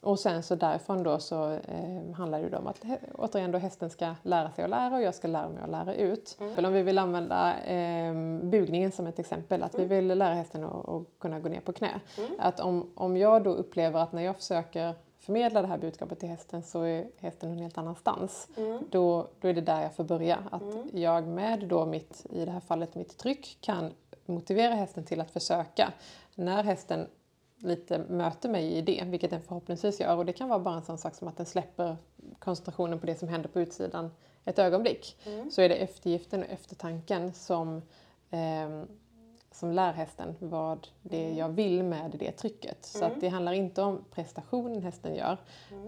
Och sen så därifrån då så eh, handlar det ju om att återigen då hästen ska lära sig att lära och jag ska lära mig att lära ut. Om vi vill använda eh, bugningen som ett exempel, att vi vill lära hästen att, att kunna gå ner på knä. Att om, om jag då upplever att när jag försöker förmedla det här budskapet till hästen så är hästen någon helt annanstans. Då, då är det där jag får börja. Att jag med då mitt, i det här fallet mitt tryck kan motivera hästen till att försöka. När hästen lite möter mig i det, vilket den förhoppningsvis gör. Och det kan vara bara en sån sak som att den släpper koncentrationen på det som händer på utsidan ett ögonblick. Så är det eftergiften och eftertanken som, ehm, som lär hästen vad det är jag vill med det trycket. Så att det handlar inte om prestationen hästen gör,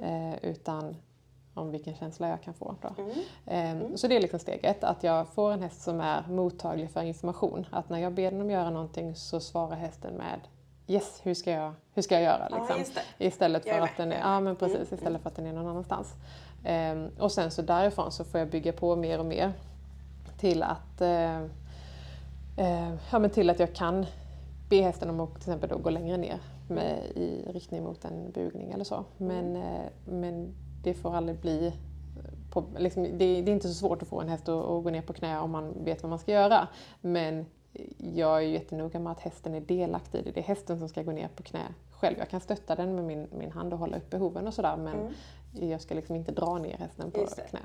eh, utan om vilken känsla jag kan få. Då. Ehm, Så det är liksom steget, att jag får en häst som är mottaglig för information. Att när jag ber den om att göra någonting så svarar hästen med Yes, hur ska jag, hur ska jag göra? Ja, Liksom. det. Istället för att den är, ja, men precis, istället för att den är någon annanstans. Ehm, och sen så därifrån så får jag bygga på mer och mer till att, eh, eh, ja, men till att jag kan be hästen om att till exempel då gå längre ner med, i riktning mot en bugning eller så. Men, eh, men det får aldrig bli på, liksom, det, det, är inte så svårt att få en häst att, att, gå ner på knä om man vet vad man ska göra. Men jag är jättenoga med att hästen är delaktig i det. Det är hästen som ska gå ner på knä själv. Jag kan stötta den med min, min hand och hålla upp behoven och sådär men mm. jag ska liksom inte dra ner hästen på knä.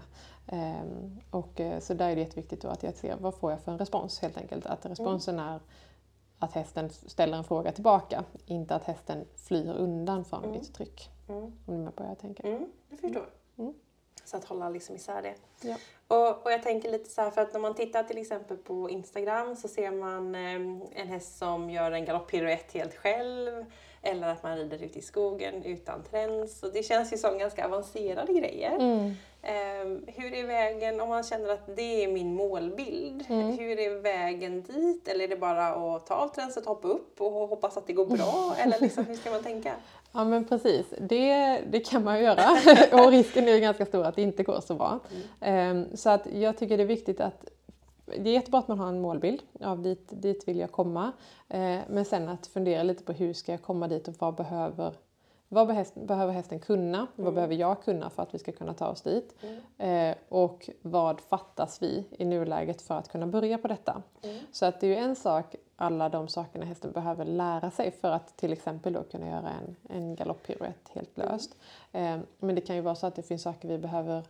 Um, och, eh, så där är det jätteviktigt då att jag ser vad får jag för en respons helt enkelt. Att responsen mm. är att hästen ställer en fråga tillbaka, inte att hästen flyr undan från mm. mitt tryck. Mm. Om du är med på vad jag tänker? Mm, jag förstår. Så att hålla liksom isär det. Ja. Och, och jag tänker lite så här, för att när man tittar till exempel på Instagram så ser man eh, en häst som gör en galopppiruett helt själv. Eller att man rider ute i skogen utan träns. Och det känns ju som ganska avancerade grejer. Mm. Um, hur är vägen, om man känner att det är min målbild, mm. hur är vägen dit? Eller är det bara att ta av tränset, hoppa upp och hoppas att det går bra? Eller liksom, hur ska man tänka? Ja men precis, det, det kan man göra och risken är ganska stor att det inte går så bra. Mm. Um, så att jag tycker det är viktigt att det är jättebra att man har en målbild av dit, dit vill jag komma. Eh, men sen att fundera lite på hur ska jag komma dit och vad behöver, vad behöver hästen kunna? Mm. Vad behöver jag kunna för att vi ska kunna ta oss dit? Mm. Eh, och vad fattas vi i nuläget för att kunna börja på detta? Mm. Så att det är ju en sak, alla de sakerna hästen behöver lära sig för att till exempel då kunna göra en, en galopppiruett helt mm. löst. Eh, men det kan ju vara så att det finns saker vi behöver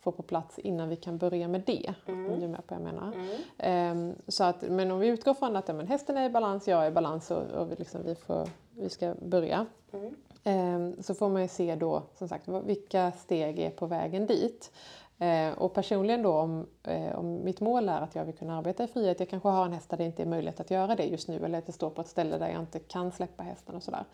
få på plats innan vi kan börja med det. Mm. Om du är med på vad jag menar. Mm. Um, så att, men om vi utgår från att ja, men hästen är i balans, jag är i balans och, och vi, liksom, vi, får, vi ska börja. Mm. Um, så får man ju se då som sagt vilka steg är på vägen dit. Uh, och personligen då om, uh, om mitt mål är att jag vill kunna arbeta i frihet, jag kanske har en häst där det inte är möjligt att göra det just nu eller att det står på ett ställe där jag inte kan släppa hästen och sådär.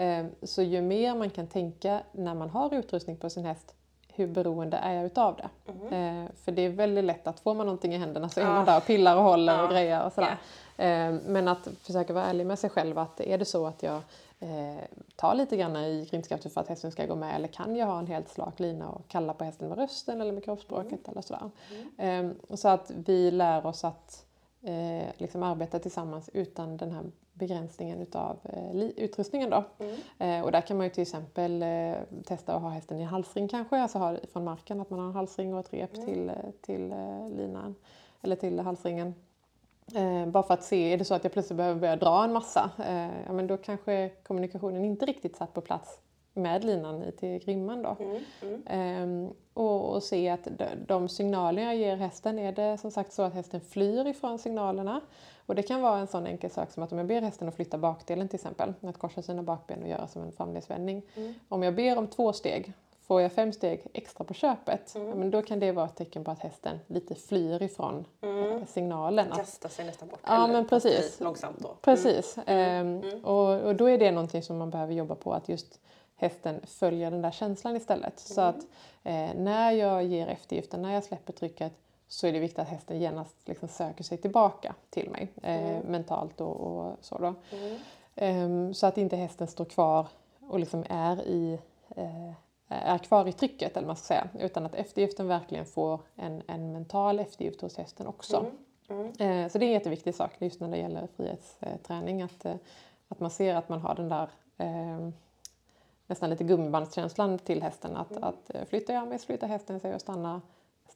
Uh, så ju mer man kan tänka när man har utrustning på sin häst hur beroende är jag utav det? Mm. Eh, för det är väldigt lätt att får man någonting i händerna så är ja. man där och pillar och håller ja. och grejer och sådär. Eh, men att försöka vara ärlig med sig själv att är det så att jag eh, tar lite grann i grimskraften för att hästen ska gå med eller kan jag ha en helt slak lina och kalla på hästen med rösten eller med kroppsspråket mm. eller sådär. Mm. Eh, så att vi lär oss att eh, liksom arbeta tillsammans utan den här begränsningen utav eh, utrustningen. Då. Mm. Eh, och där kan man ju till exempel eh, testa att ha hästen i halsring kanske, alltså ha från marken att man har en halsring och ett rep mm. till, till linan eller till halsringen. Eh, bara för att se, är det så att jag plötsligt behöver börja dra en massa, ja men då kanske kommunikationen inte riktigt satt på plats med linan till grimman då. Mm, mm. Ehm, och, och, se att de, de signaler jag ger hästen, är det som sagt så att hästen flyr ifrån signalerna? Och det kan vara en sån enkel sak som att om jag ber hästen att flytta bakdelen till exempel, att korsa sina bakben och göra som en framledsvändning. Mm. Om jag ber om två steg, får jag fem steg extra på köpet, mm. ja, men då kan det vara ett tecken på att hästen lite flyr ifrån mm. signalen. Kastar sig nästan bort. Ja, men precis. Långsamt då. Precis. Ehm, och, och då är det någonting som man behöver jobba på, att just hästen följer den där känslan istället. Så att eh, när jag ger eftergiften, när jag släpper trycket, så är det viktigt att hästen genast liksom söker sig tillbaka till mig eh, mm. mentalt och, och, så. Då. Mm. Um, så att inte hästen står kvar och liksom är, i, eh, är kvar i trycket, eller man ska säga, utan att eftergiften verkligen får en, en mental eftergift hos hästen också. Mm. mm. Eh, så det är en jätteviktig sak just när det gäller frihetsträning, att, eh, att man ser att man har den där ehm, nästan lite gummibandskänslan till hästen. Att, mm. att eh, flyttar jag mig så flyttar hästen sig och stannar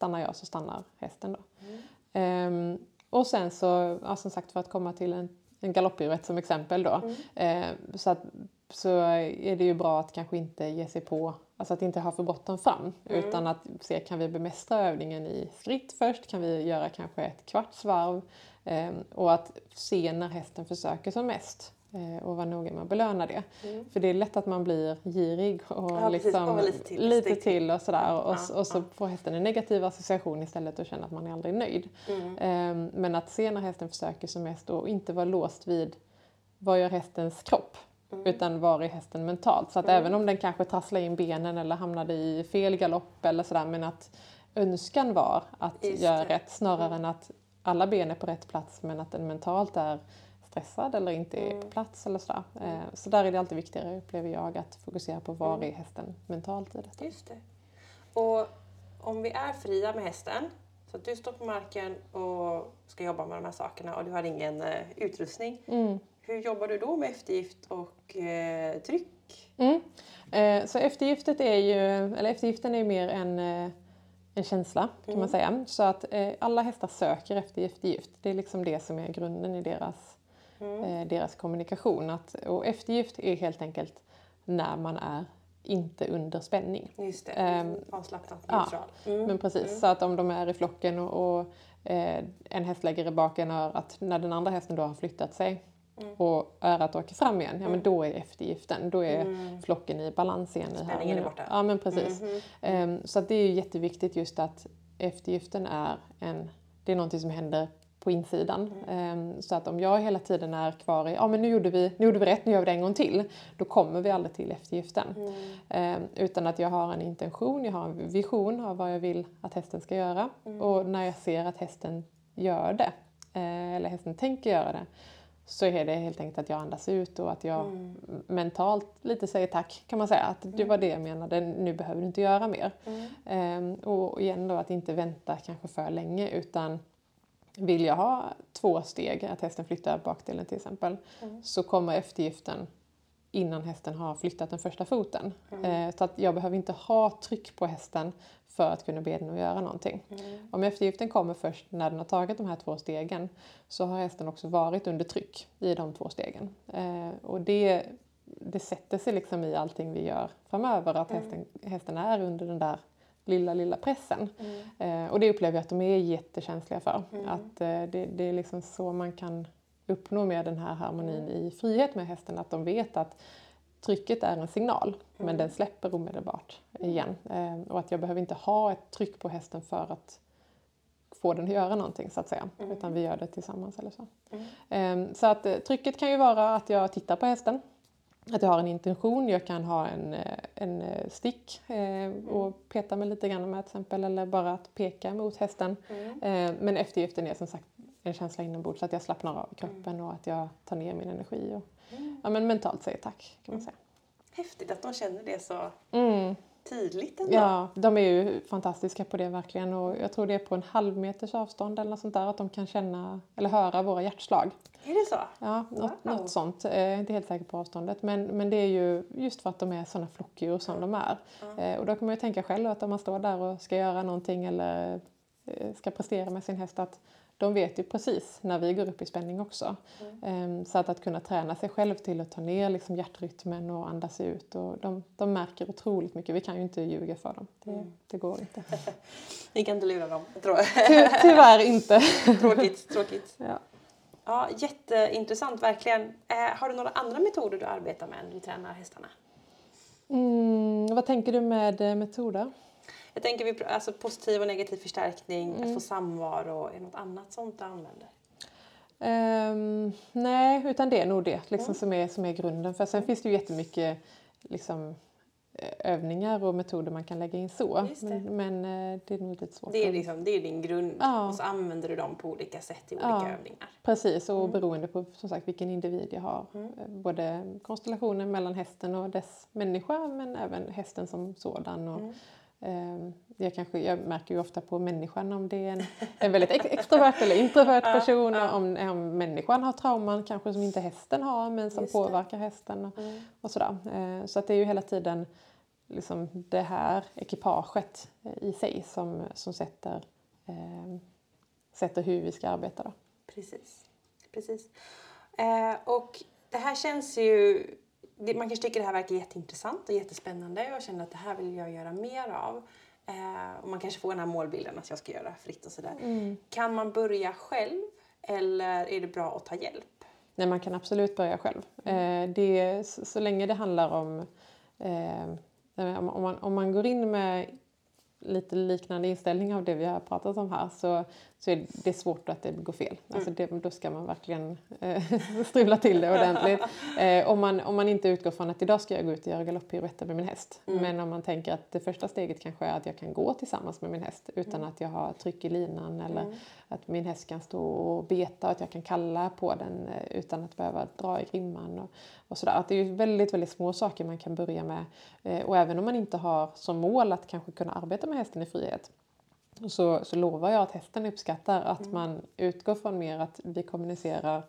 stannar jag så stannar hästen. Då. Um, och sen så, ja, som sagt för att komma till en, en galopppiruett som exempel då. Mm. Uh, så, att, så är det ju bra att kanske inte ge sig på, alltså att inte ha för bråttom fram. Mm. Utan att se, kan vi bemästra övningen i skritt först? Kan vi göra kanske ett kvarts varv? Um, och att se när hästen försöker som mest. Eh, och vara noga med att belöna det. Mm. För det är lätt att man blir girig och, ja, liksom, och lite, till, lite till och sådär och, ja, och så ja. får hästen en negativ association istället och känner att man är aldrig nöjd. Mm. Um, men att se när hästen försöker som mest och inte vara låst vid vad gör hästens kropp? Mm. Utan var är hästen mentalt? Så att mm. även om den kanske trasslar in benen eller hamnade i fel galopp eller sådär men att önskan var att Just göra rätt snarare mm. än att alla ben är på rätt plats men att den mentalt är stressad eller inte är på mm. plats eller sådär. Mm. Så där är det alltid viktigare upplever jag att fokusera på var är hästen mentalt i detta. Just det. Och om vi är fria med hästen, så att du står på marken och ska jobba med de här sakerna och du har ingen uh, utrustning. Mm. Hur jobbar du då med eftergift och uh, tryck? Mm. Eh, så eftergiftet är ju, eller eftergiften är ju mer en en känsla kan man säga. Så att eh, alla hästar söker efter eftergift. Det är liksom det som är grunden i deras, eh, deras kommunikation. Att, och eftergift är helt enkelt när man är inte under spänning. Just det, Ehm, avslappnat, ja, neutral. Mm. Men precis, så att om de är i flocken och, och eh, en häst lägger i baken örat när den andra hästen då har flyttat sig Mm. och örat åker fram igen, ja men då är eftergiften, då är flocken i balans igen. Mm. Spänningen är borta. Ja men precis. Mhm. Ehm, så det är ju jätteviktigt just att eftergiften är en, det är någonting som händer på insidan. Mm. Ehm, så att om jag hela tiden är kvar i, ja men nu gjorde, vi, nu gjorde vi rätt, nu gör vi det en gång till. Då kommer vi aldrig till eftergiften. Mm. Ehm, utan att jag har en intention, jag har en vision av vad jag vill att hästen ska göra. Mm. Och när jag ser att hästen gör det, eh, eller hästen tänker göra det, så är det helt enkelt att jag andas ut och att jag Mm. mentalt lite säger tack kan man säga. Att det var det jag menade, nu behöver du inte göra mer. Mm. Ehm, och igen då att inte vänta kanske för länge utan vill jag ha två steg, att hästen flyttar bakdelen till exempel, Mm. så kommer eftergiften innan hästen har flyttat den första foten. Eh, så att jag behöver inte ha tryck på hästen för att kunna be den att göra någonting. Om eftergiften kommer först när den har tagit de här två stegen så har hästen också varit under tryck i de två stegen. Eh, och det, det sätter sig liksom i allting vi gör framöver att hästen, hästen är under den där lilla, lilla pressen. Eh, och det upplever jag att de är jättekänsliga för. Att eh, det, det är liksom så man kan uppnå med den här harmonin i frihet med hästen. Att de vet att trycket är en signal men den släpper omedelbart igen. Eh, och att jag behöver inte ha ett tryck på hästen för att få den att göra någonting så att säga. Utan vi gör det tillsammans eller så. Eh, så att eh, trycket kan ju vara att jag tittar på hästen. Att jag har en intention, jag kan ha en, eh, en eh, stick eh, och peta mig lite grann med till exempel eller bara att peka mot hästen. Eh, men eftergiften är som sagt en känsla inombords så att jag slappnar av i kroppen och att jag tar ner min energi och ja, men mentalt säger tack kan man säga. Häftigt att de känner det så Mm. tydligt ändå. Ja, de är ju fantastiska på det verkligen och jag tror det är på en halv meters avstånd eller något sånt där att de kan känna eller höra våra hjärtslag. Är det så? Ja, något, Wow. något sånt. Eh, Jag är inte helt säker på avståndet men, men det är ju just för att de är sådana flockdjur som de är. Eh, Och då kan man ju tänka själv att om man står där och ska göra någonting eller eh, ska prestera med sin häst att de vet ju precis när vi går upp i spänning också. Eh, Så att, att kunna träna sig själv till att ta ner liksom hjärtrytmen och andas ut. Och de, de märker otroligt mycket. Vi kan ju inte ljuga för dem. Det, det går inte. Ni kan inte lura dem. Tror. Ty, tyvärr inte. tråkigt, tråkigt. Ja. Ja, jätteintressant verkligen. Eh, har du några andra metoder du arbetar med när du tränar hästarna? Mm, vad tänker du med eh, metoder? Jag tänker vi, alltså positiv och negativ förstärkning, Mm. att få samvaro. Är det något annat sånt du använder? Ehm, nej, utan det är nog det liksom, Mm. som, är, som är grunden. För sen finns det ju jättemycket liksom, eh, övningar och metoder man kan lägga in så. Det. Men, men eh, det är nog lite svårt. Det är, liksom, det är din grund Ja. och så använder du dem på olika sätt i olika Ja. övningar. Precis, och beroende på som sagt vilken individ jag har. Mm. Eh, Både konstellationen mellan hästen och dess människa men även hästen som sådan. Och, Mm. Ehm, jag, kanske, jag märker ju ofta på människan om det är en, en väldigt ex- extrovert eller introvert person. och Om, om människan har trauman kanske som inte hästen har men som Just det. påverkar hästen. Och, Mm. och sådär. Eh, Så att det är ju hela tiden liksom det här ekipaget eh, i sig som, som sätter, eh, sätter hur vi ska arbeta. Då. Precis. Precis. Eh, och det här känns ju... Man kanske tycker det här verkar jätteintressant och jättespännande och känner att det här vill jag göra mer av. Eh, och man kanske får den här målbilden att jag ska göra fritt och sådär. Kan man börja själv eller är det bra att ta hjälp? Nej, man kan absolut börja själv. Eh, det, så, så länge det handlar om... Eh, om, om, man, om man går in med lite liknande inställning av det vi har pratat om här så, så är det svårt att det går fel. Alltså det, då ska man verkligen eh, strula till det ordentligt. Eh, om, man, om man inte utgår från att idag ska jag gå ut och göra galopppiruetter med min häst. Men om man tänker att det första steget kanske är att jag kan gå tillsammans med min häst utan att jag har tryck i linan eller att min häst kan stå och beta och att jag kan kalla på den eh, utan att behöva dra i grimman och, och sådär. Att det är väldigt, väldigt små saker man kan börja med. Eh, och även om man inte har som mål att kanske kunna arbeta med hästen i frihet så, så lovar jag att hästen uppskattar att man utgår från mer att vi kommunicerar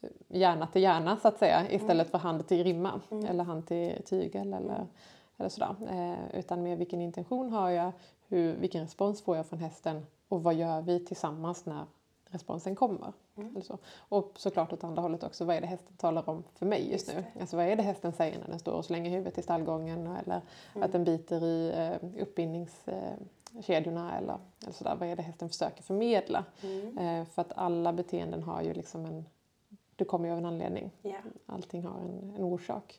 eh, hjärna till hjärna så att säga istället för hand till grimma eller hand till tygel eller, eller sådär. Eh, utan mer vilken intention har jag, hur, vilken respons får jag från hästen och vad gör vi tillsammans när responsen kommer. Mm. Eller så. Och såklart åt andra hållet också, vad är det hästen talar om för mig just, Just nu? Alltså vad är det hästen säger när den står och slänger huvudet i stallgången eller Mm. att den biter i eh, uppbindningskedjorna eller, eller sådär. Vad är det hästen försöker förmedla? Mm. Eh, för att alla beteenden har ju liksom en, det kommer ju av en anledning. Ja, Allting har en, en orsak.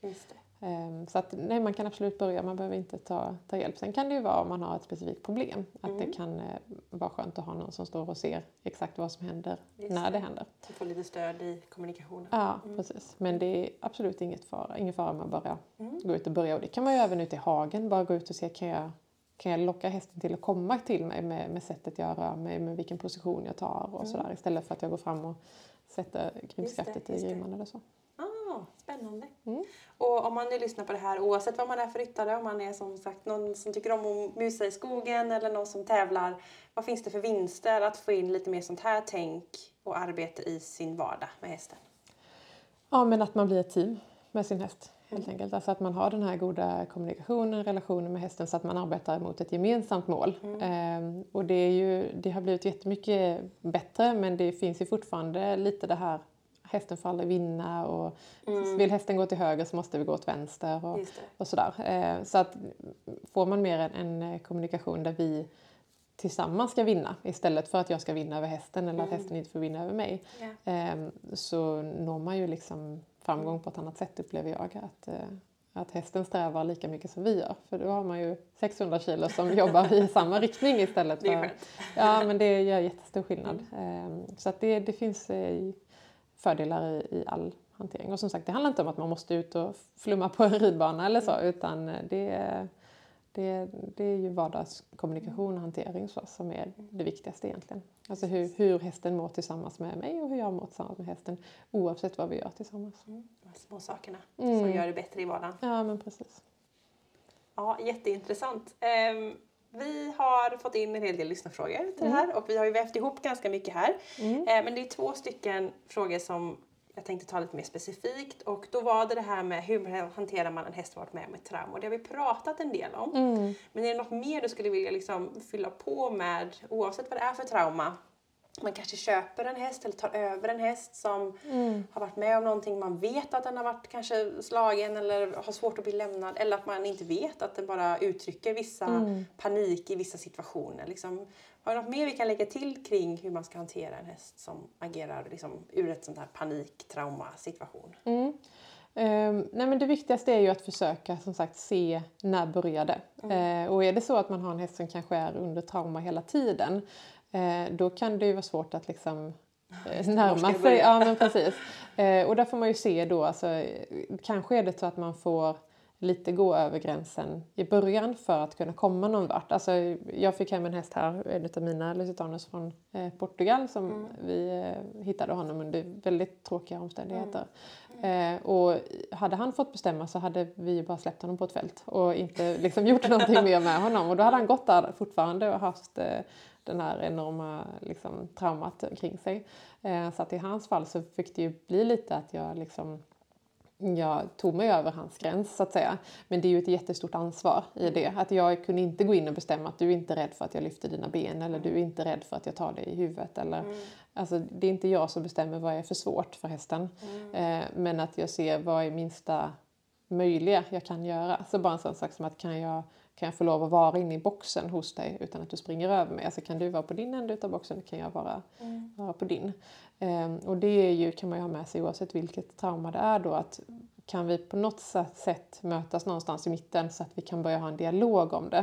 Ehm, Så att, nej, man kan absolut börja, man behöver inte ta, ta hjälp. Sen kan det ju vara om man har ett specifikt problem, att Mm. det kan eh, vara skönt att ha någon som står och ser exakt vad som händer Just när det. det händer. Så få lite stöd i kommunikationen. Ja, Mm. precis. Men det är absolut inget fara, ingen fara med att bara Mm. gå ut och börja. Och det kan man ju även ute i hagen, bara gå ut och se, kan jag, kan jag locka hästen till att komma till mig med, med sättet jag rör mig, med vilken position jag tar och Mm. sådär. Istället för att jag går fram och sätter grimskaftet i grimman eller så. Ah, spännande. Mm. Och om man nu lyssnar på det här, oavsett vad man är för ryttare, om man är som sagt någon som tycker om att musa i skogen eller någon som tävlar, vad finns det för vinster att få in lite mer sånt här tänk och arbete i sin vardag med hästen? Ja, men att man blir ett team med sin häst helt enkelt. Alltså att man har den här goda kommunikationen, relationen med hästen så att man arbetar mot ett gemensamt mål. Mm. Ehm, och det, är ju, det har blivit jättemycket bättre men det finns ju fortfarande lite det här hästen får aldrig vinna och Mm. vill hästen gå till höger så måste vi gå åt vänster och, och sådär. Ehm, så att får man mer en, en kommunikation där vi tillsammans ska vinna istället för att jag ska vinna över hästen eller att Mm. hästen inte får vinna över mig Ja. Ehm, så når man ju liksom framgång på ett annat sätt upplever jag. Att, eh, att hästen strävar lika mycket som vi gör. För då har man ju 600 kilo som jobbar i samma riktning istället för... Ja, men det gör jättestor skillnad. Ehm, så att det, det finns eh, fördelar i, i all hantering. Och som sagt, det handlar inte om att man måste ut och flumma på en ridbana eller så, utan eh, det, det, det är ju vardagskommunikation och hantering så, som är det viktigaste egentligen. Alltså hur, hur hästen mår tillsammans med mig och hur jag mår tillsammans med hästen oavsett vad vi gör tillsammans. Mm. De små sakerna Mm. som gör det bättre i vardagen. Ja, men precis. Ja, jätteintressant. Ehm, vi har fått in en hel del lyssnarfrågor till det här och vi har ju vävt ihop ganska mycket här. Mm. Eh, Men det är två stycken frågor som jag tänkte ta lite mer specifikt och då var det det här med hur hanterar man en häst varit med om ett trauma och det har vi pratat en del om. Mm. Men är det något mer du skulle vilja liksom fylla på med oavsett vad det är för trauma? Man kanske köper en häst eller tar över en häst som Mm. har varit med om någonting. Man vet att den har varit kanske slagen eller har svårt att bli lämnad. Eller att man inte vet att den bara uttrycker vissa Mm. panik i vissa situationer. Liksom, har du något mer vi kan lägga till kring hur man ska hantera en häst som agerar liksom, ur ett sånt här panik-trauma-situation? Mm. Ehm, nej men det viktigaste är ju att försöka som sagt se när började. Mm. Eh, och är det så att man har en häst som kanske är under trauma hela tiden eh, då kan det ju vara svårt att liksom eh, närma sig. Ja, men precis. Eh, och där får man ju se då, alltså, eh, kanske är det så att man får lite gå över gränsen i början för att kunna komma någon vart. Alltså, jag fick hem en häst här, en av mina Lusitanos från eh, Portugal som Mm. vi eh, hittade honom under väldigt tråkiga omständigheter. Eh, och hade han fått bestämma så hade vi bara släppt honom på ett fält och inte liksom gjort någonting mer med honom. Och då hade han gått där fortfarande och haft eh, den här enorma liksom, traumat kring sig. Eh, så att i hans fall så fick det ju bli lite att jag liksom jag tog mig över hans gräns så att säga. Men det är ju ett jättestort ansvar i det. Att jag kunde inte gå in och bestämma att du är inte rädd för att jag lyfter dina ben eller du är inte rädd för att jag tar dig i huvudet. Eller, Mm. alltså, det är inte jag som bestämmer vad är för svårt för hästen. Eh, men att jag ser vad är minsta möjliga jag kan göra. Så bara en sån sak som att kan jag, kan jag få lov att vara inne i boxen hos dig utan att du springer över mig? Alltså kan du vara på din ände av boxen kan jag vara, Mm. vara på din. Ehm, och det är ju, kan man ju ha med sig oavsett vilket trauma det är då att kan vi på något sätt mötas någonstans i mitten så att vi kan börja ha en dialog om det.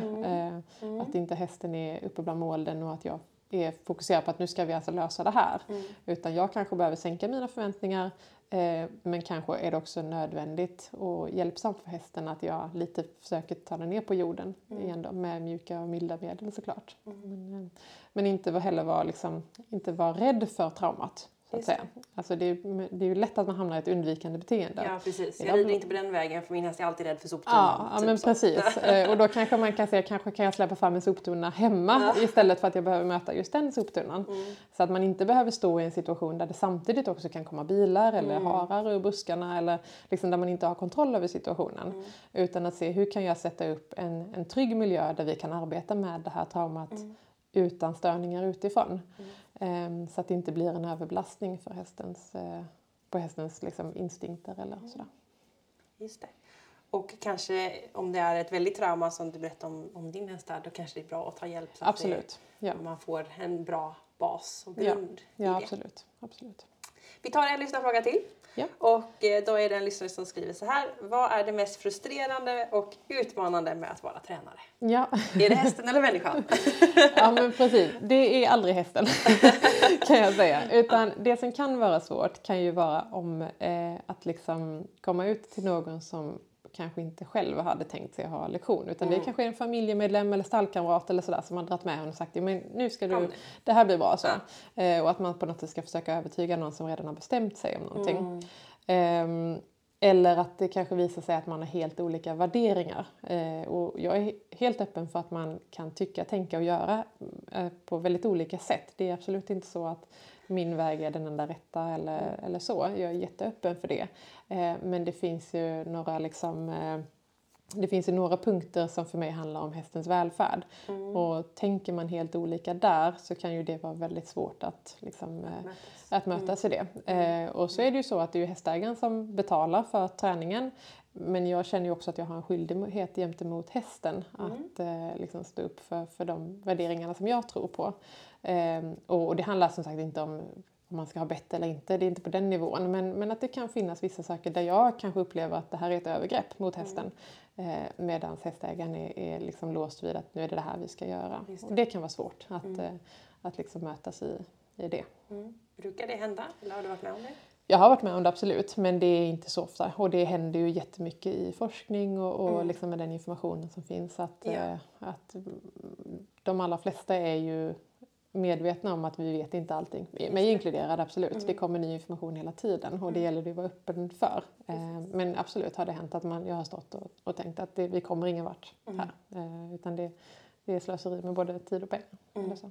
Mm. Att inte hästen är uppe bland molnen och att jag är fokuserad på att nu ska vi alltså lösa det här. Mm. Utan jag kanske behöver sänka mina förväntningar men kanske är det också nödvändigt och hjälpsamt för hästen att jag lite försöker ta den ner på jorden igen då, med mjuka och milda medel såklart. Men, eh, men inte heller vara liksom, inte vara rädd för traumat Så att säga. Alltså det, är, det är ju lätt att man hamnar i ett undvikande beteende. Ja, precis. Jag rider inte på den vägen för min häst är alltid rädd för soptunnan. Ja, ja typ men så. precis. Eh, Och då kanske man kan säga kanske kan jag släppa fram en soptunna hemma istället för att jag behöver möta just den soptunnan. Mm. Så att man inte behöver stå i en situation där det samtidigt också kan komma bilar eller Mm. harar ur buskarna eller liksom där man inte har kontroll över situationen. Mm. Utan att se hur kan jag sätta upp en, en trygg miljö där vi kan arbeta med det här traumat utan störningar utifrån. Ehm, Så att det inte blir en överbelastning för hästens, eh, på hästens liksom instinkter eller sådär. Just det. Och kanske om det är ett väldigt trauma som du berättade om, om din häst där, då kanske det är bra att ta hjälp så att Absolut. Ja. det, man får en bra bas och Ja. grund i Ja, det. absolut. absolut. Vi tar en lyssnarfråga till. Ja. Och eh, då är det en lyssnare som skriver så här. Vad är det mest frustrerande och utmanande med att vara tränare? Ja. Är det hästen eller människan? ja, men precis. Det är aldrig hästen, kan jag säga. Utan det som kan vara svårt kan ju vara om eh, att liksom komma ut till någon som kanske inte själv hade tänkt sig att ha lektion. Utan det kanske är en familjemedlem eller stallkamrat eller sådär som har dragit med en och sagt men nu ska du, nu." det här blir bra så. Eh, och att man på något sätt ska försöka övertyga någon som redan har bestämt sig om någonting. Ehm, eller att det kanske visar sig att man har helt olika värderingar. Eh, och jag är helt öppen för att man kan tycka, tänka och göra eh, på väldigt olika sätt. Det är absolut inte så att min väg är den enda rätta eller, eller så. Jag är jätteöppen för det. Eh, men det finns ju några liksom eh, det finns ju några punkter som för mig handlar om hästens välfärd. Och tänker man helt olika där så kan ju det vara väldigt svårt att, liksom, eh, Mötas. att mötas i det. Eh, och så är det ju så att det är hästägaren som betalar för träningen. Men jag känner ju också att jag har en skyldighet gentemot hästen att eh, liksom stå upp för, för de värderingarna som jag tror på. Eh, och, och det handlar som sagt inte om om man ska ha bett eller inte, det är inte på den nivån. Men, men att det kan finnas vissa saker där jag kanske upplever att det här är ett övergrepp mot hästen. Eh, Medan hästägaren är, är liksom låst vid att nu är det det här vi ska göra. Det. Och det kan vara svårt att, eh, att liksom mötas i, i det. Mm. Brukar det hända? Eller har du varit med om det? Jag har varit med om det absolut, men det är inte så ofta. Och det händer ju jättemycket i forskning och, och liksom med den informationen som finns. Att, Ja. eh, att mm, de allra flesta är ju medvetna om att vi vet inte allting. Mig inkluderad, absolut. Det kommer ny information hela tiden och det gäller det att vara öppen för. Eh, men absolut har det hänt att man, jag har stått och, och tänkt att det, vi kommer ingen vart här. Eh, utan det, det är slöseri med både tid och pengar. Eller så.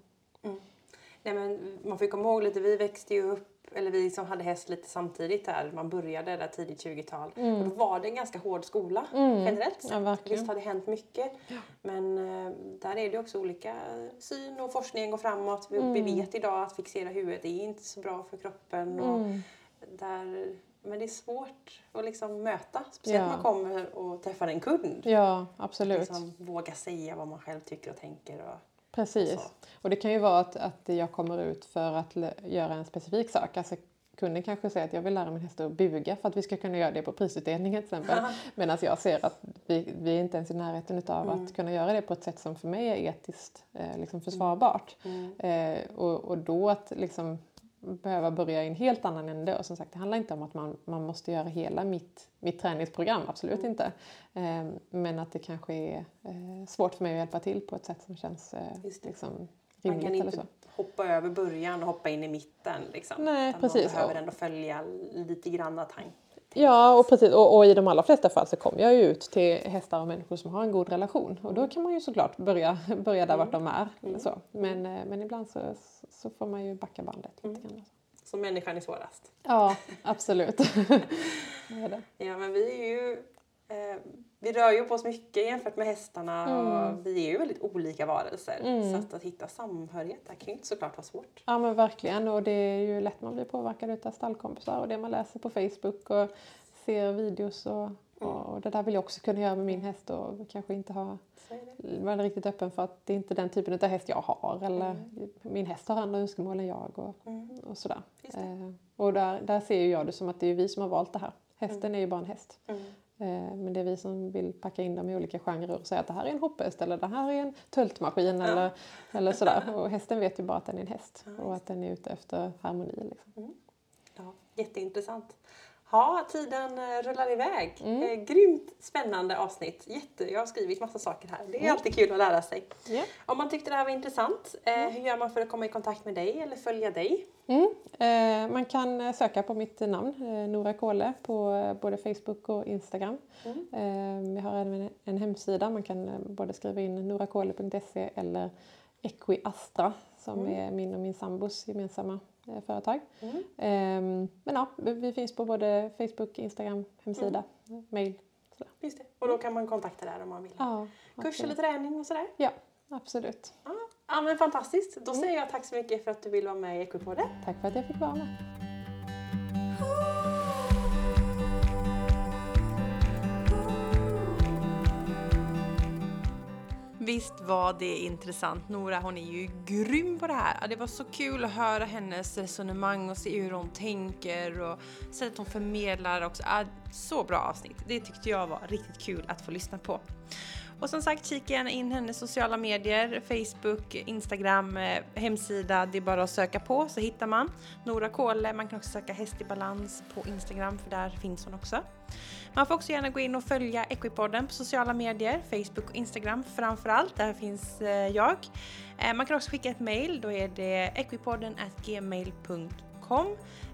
Nej, men man får komma ihåg lite, vi växte ju upp, eller vi som hade häst lite samtidigt där, man började där tidigt 20-tal. Och då var det en ganska hård skola generellt sett. Ja. Visst har det hänt mycket. Men eh, där är det också olika syn och forskningen går framåt. Vi, vi vet idag att fixera huvudet är inte så bra för kroppen. Och där, men det är svårt att liksom möta, speciellt Ja. när man kommer och träffar en kund. Ja, absolut. Liksom våga säga vad man själv tycker och tänker. Och, Precis. Och det kan ju vara att, att jag kommer ut för att göra en specifik sak. Alltså, kunden kanske säger att jag vill lära min häst att buga för att vi ska kunna göra det på prisutdelningen till exempel. Medan jag ser att vi, vi är inte ens i närheten av att kunna göra det på ett sätt som för mig är etiskt eh, liksom försvarbart. Eh, och, och då att liksom behöva börja i en helt annan ände. Och som sagt, det handlar inte om att man, man måste göra hela mitt, mitt träningsprogram, absolut Mm. inte. Eh, men att det kanske är eh, svårt för mig att hjälpa till på ett sätt som känns eh, liksom, man rimligt. kan eller inte hoppa över början och hoppa in i mitten. Liksom. Nej, Utan precis. Man behöver ändå följa lite grann tank. Ja, och, precis. Och, och i de allra flesta fall så kommer jag ju ut till hästar och människor som har en god relation. Och då kan man ju såklart börja, börja där vart de är. eller Så. Men, eh, men ibland så, så får man ju backa bandet lite grann. Så människan är svårast. Ja, absolut. Det är det. Ja, men vi är ju... Eh, vi rör ju på oss mycket jämfört med hästarna Mm. och vi är ju väldigt olika varelser. Så att, att hitta samhörighet där kan ju inte såklart vara svårt. Ja men verkligen och det är ju lätt man blir påverkad av stallkompisar och det man läser på Facebook och ser videos och, och det där vill jag också kunna göra med min häst och kanske inte ha vara riktigt öppen för att det är inte den typen av häst jag har eller min häst har andra önskemål än jag och, och sådär. Eh, och där, där ser ju jag det som att det är vi som har valt det här. Hästen är ju bara en häst. Mm. Eh, Men det är vi som vill packa in dem i olika genrer och säga att det här är en hopphäst eller det här är en töltmaskin eller, eller sådär. Och hästen vet ju bara att den är en häst och att den är ute efter harmoni. Liksom. Ja, jätteintressant. Ja, tiden eh, rullar iväg. Mm. Eh, grymt spännande avsnitt. Jätte, jag har skrivit massa saker här. Det är alltid kul att lära sig. Ja. Om man tyckte det här var intressant, eh, hur gör man för att komma i kontakt med dig eller följa dig? Mm. Eh, eh, man kan söka på mitt namn, eh, Nora Kåle, på eh, både Facebook och Instagram. Mm. Eh, vi har även en hemsida, man kan eh, både skriva in norakole.se eller Equiastra som Mm. är min och min sambos gemensamma eh, företag. Mm. Eh, men ja, vi, finns på både Facebook, Instagram, hemsida, mail. Sådär. Just det. Och då kan man kontakta där om man vill. Ja, Kurs eller träning och sådär. Ja, absolut. Ja, ja men fantastiskt. Då säger jag tack så mycket för att du vill vara med i Equipodden. Tack för att jag fick vara med. Visst var det intressant. Nora hon är ju grym på det här. Det var så kul att höra hennes resonemang och se hur hon tänker och sättet hon förmedlar också. Så bra avsnitt. Det tyckte jag var riktigt kul att få lyssna på. Och som sagt, kika gärna in hennes sociala medier, Facebook, Instagram, eh, hemsida. Det är bara att söka på så hittar man. Nora Kåle, man kan också söka Häst i balans på Instagram för där finns hon också. Man får också gärna gå in och följa Equipodden på sociala medier, Facebook och Instagram framförallt. Där finns eh, jag. Eh, man kan också skicka ett mail, då är det equipodden gmail.com.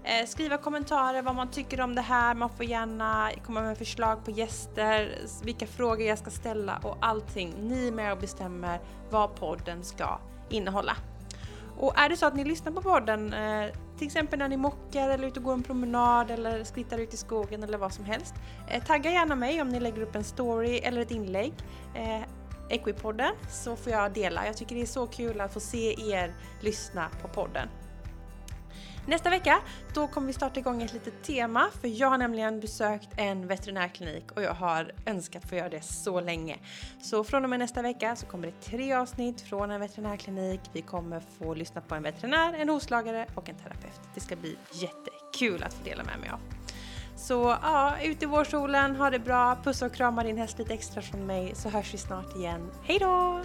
Eh, Skriva kommentarer vad man tycker om det här, man får gärna komma med förslag på gäster, vilka frågor jag ska ställa och allting. Ni är med och bestämmer vad podden ska innehålla. Och är det så att ni lyssnar på podden, eh, till exempel när ni mockar eller ute och går en promenad eller skrittar ut i skogen eller vad som helst. Eh, tagga gärna mig om ni lägger upp en story eller ett inlägg. Eh, Equipodden så får jag dela. Jag tycker det är så kul att få se er lyssna på podden. Nästa vecka då kommer vi starta igång ett litet tema för jag har nämligen besökt en veterinärklinik och jag har önskat få göra det så länge. Så från och med nästa vecka så kommer det tre avsnitt från en veterinärklinik. Vi kommer få lyssna på en veterinär, en hovslagare och en terapeut. Det ska bli jättekul att få dela med mig av. Så ja, ut i vårsolen, ha det bra, pussa och krama din häst lite extra från mig så hörs vi snart igen. Hej då!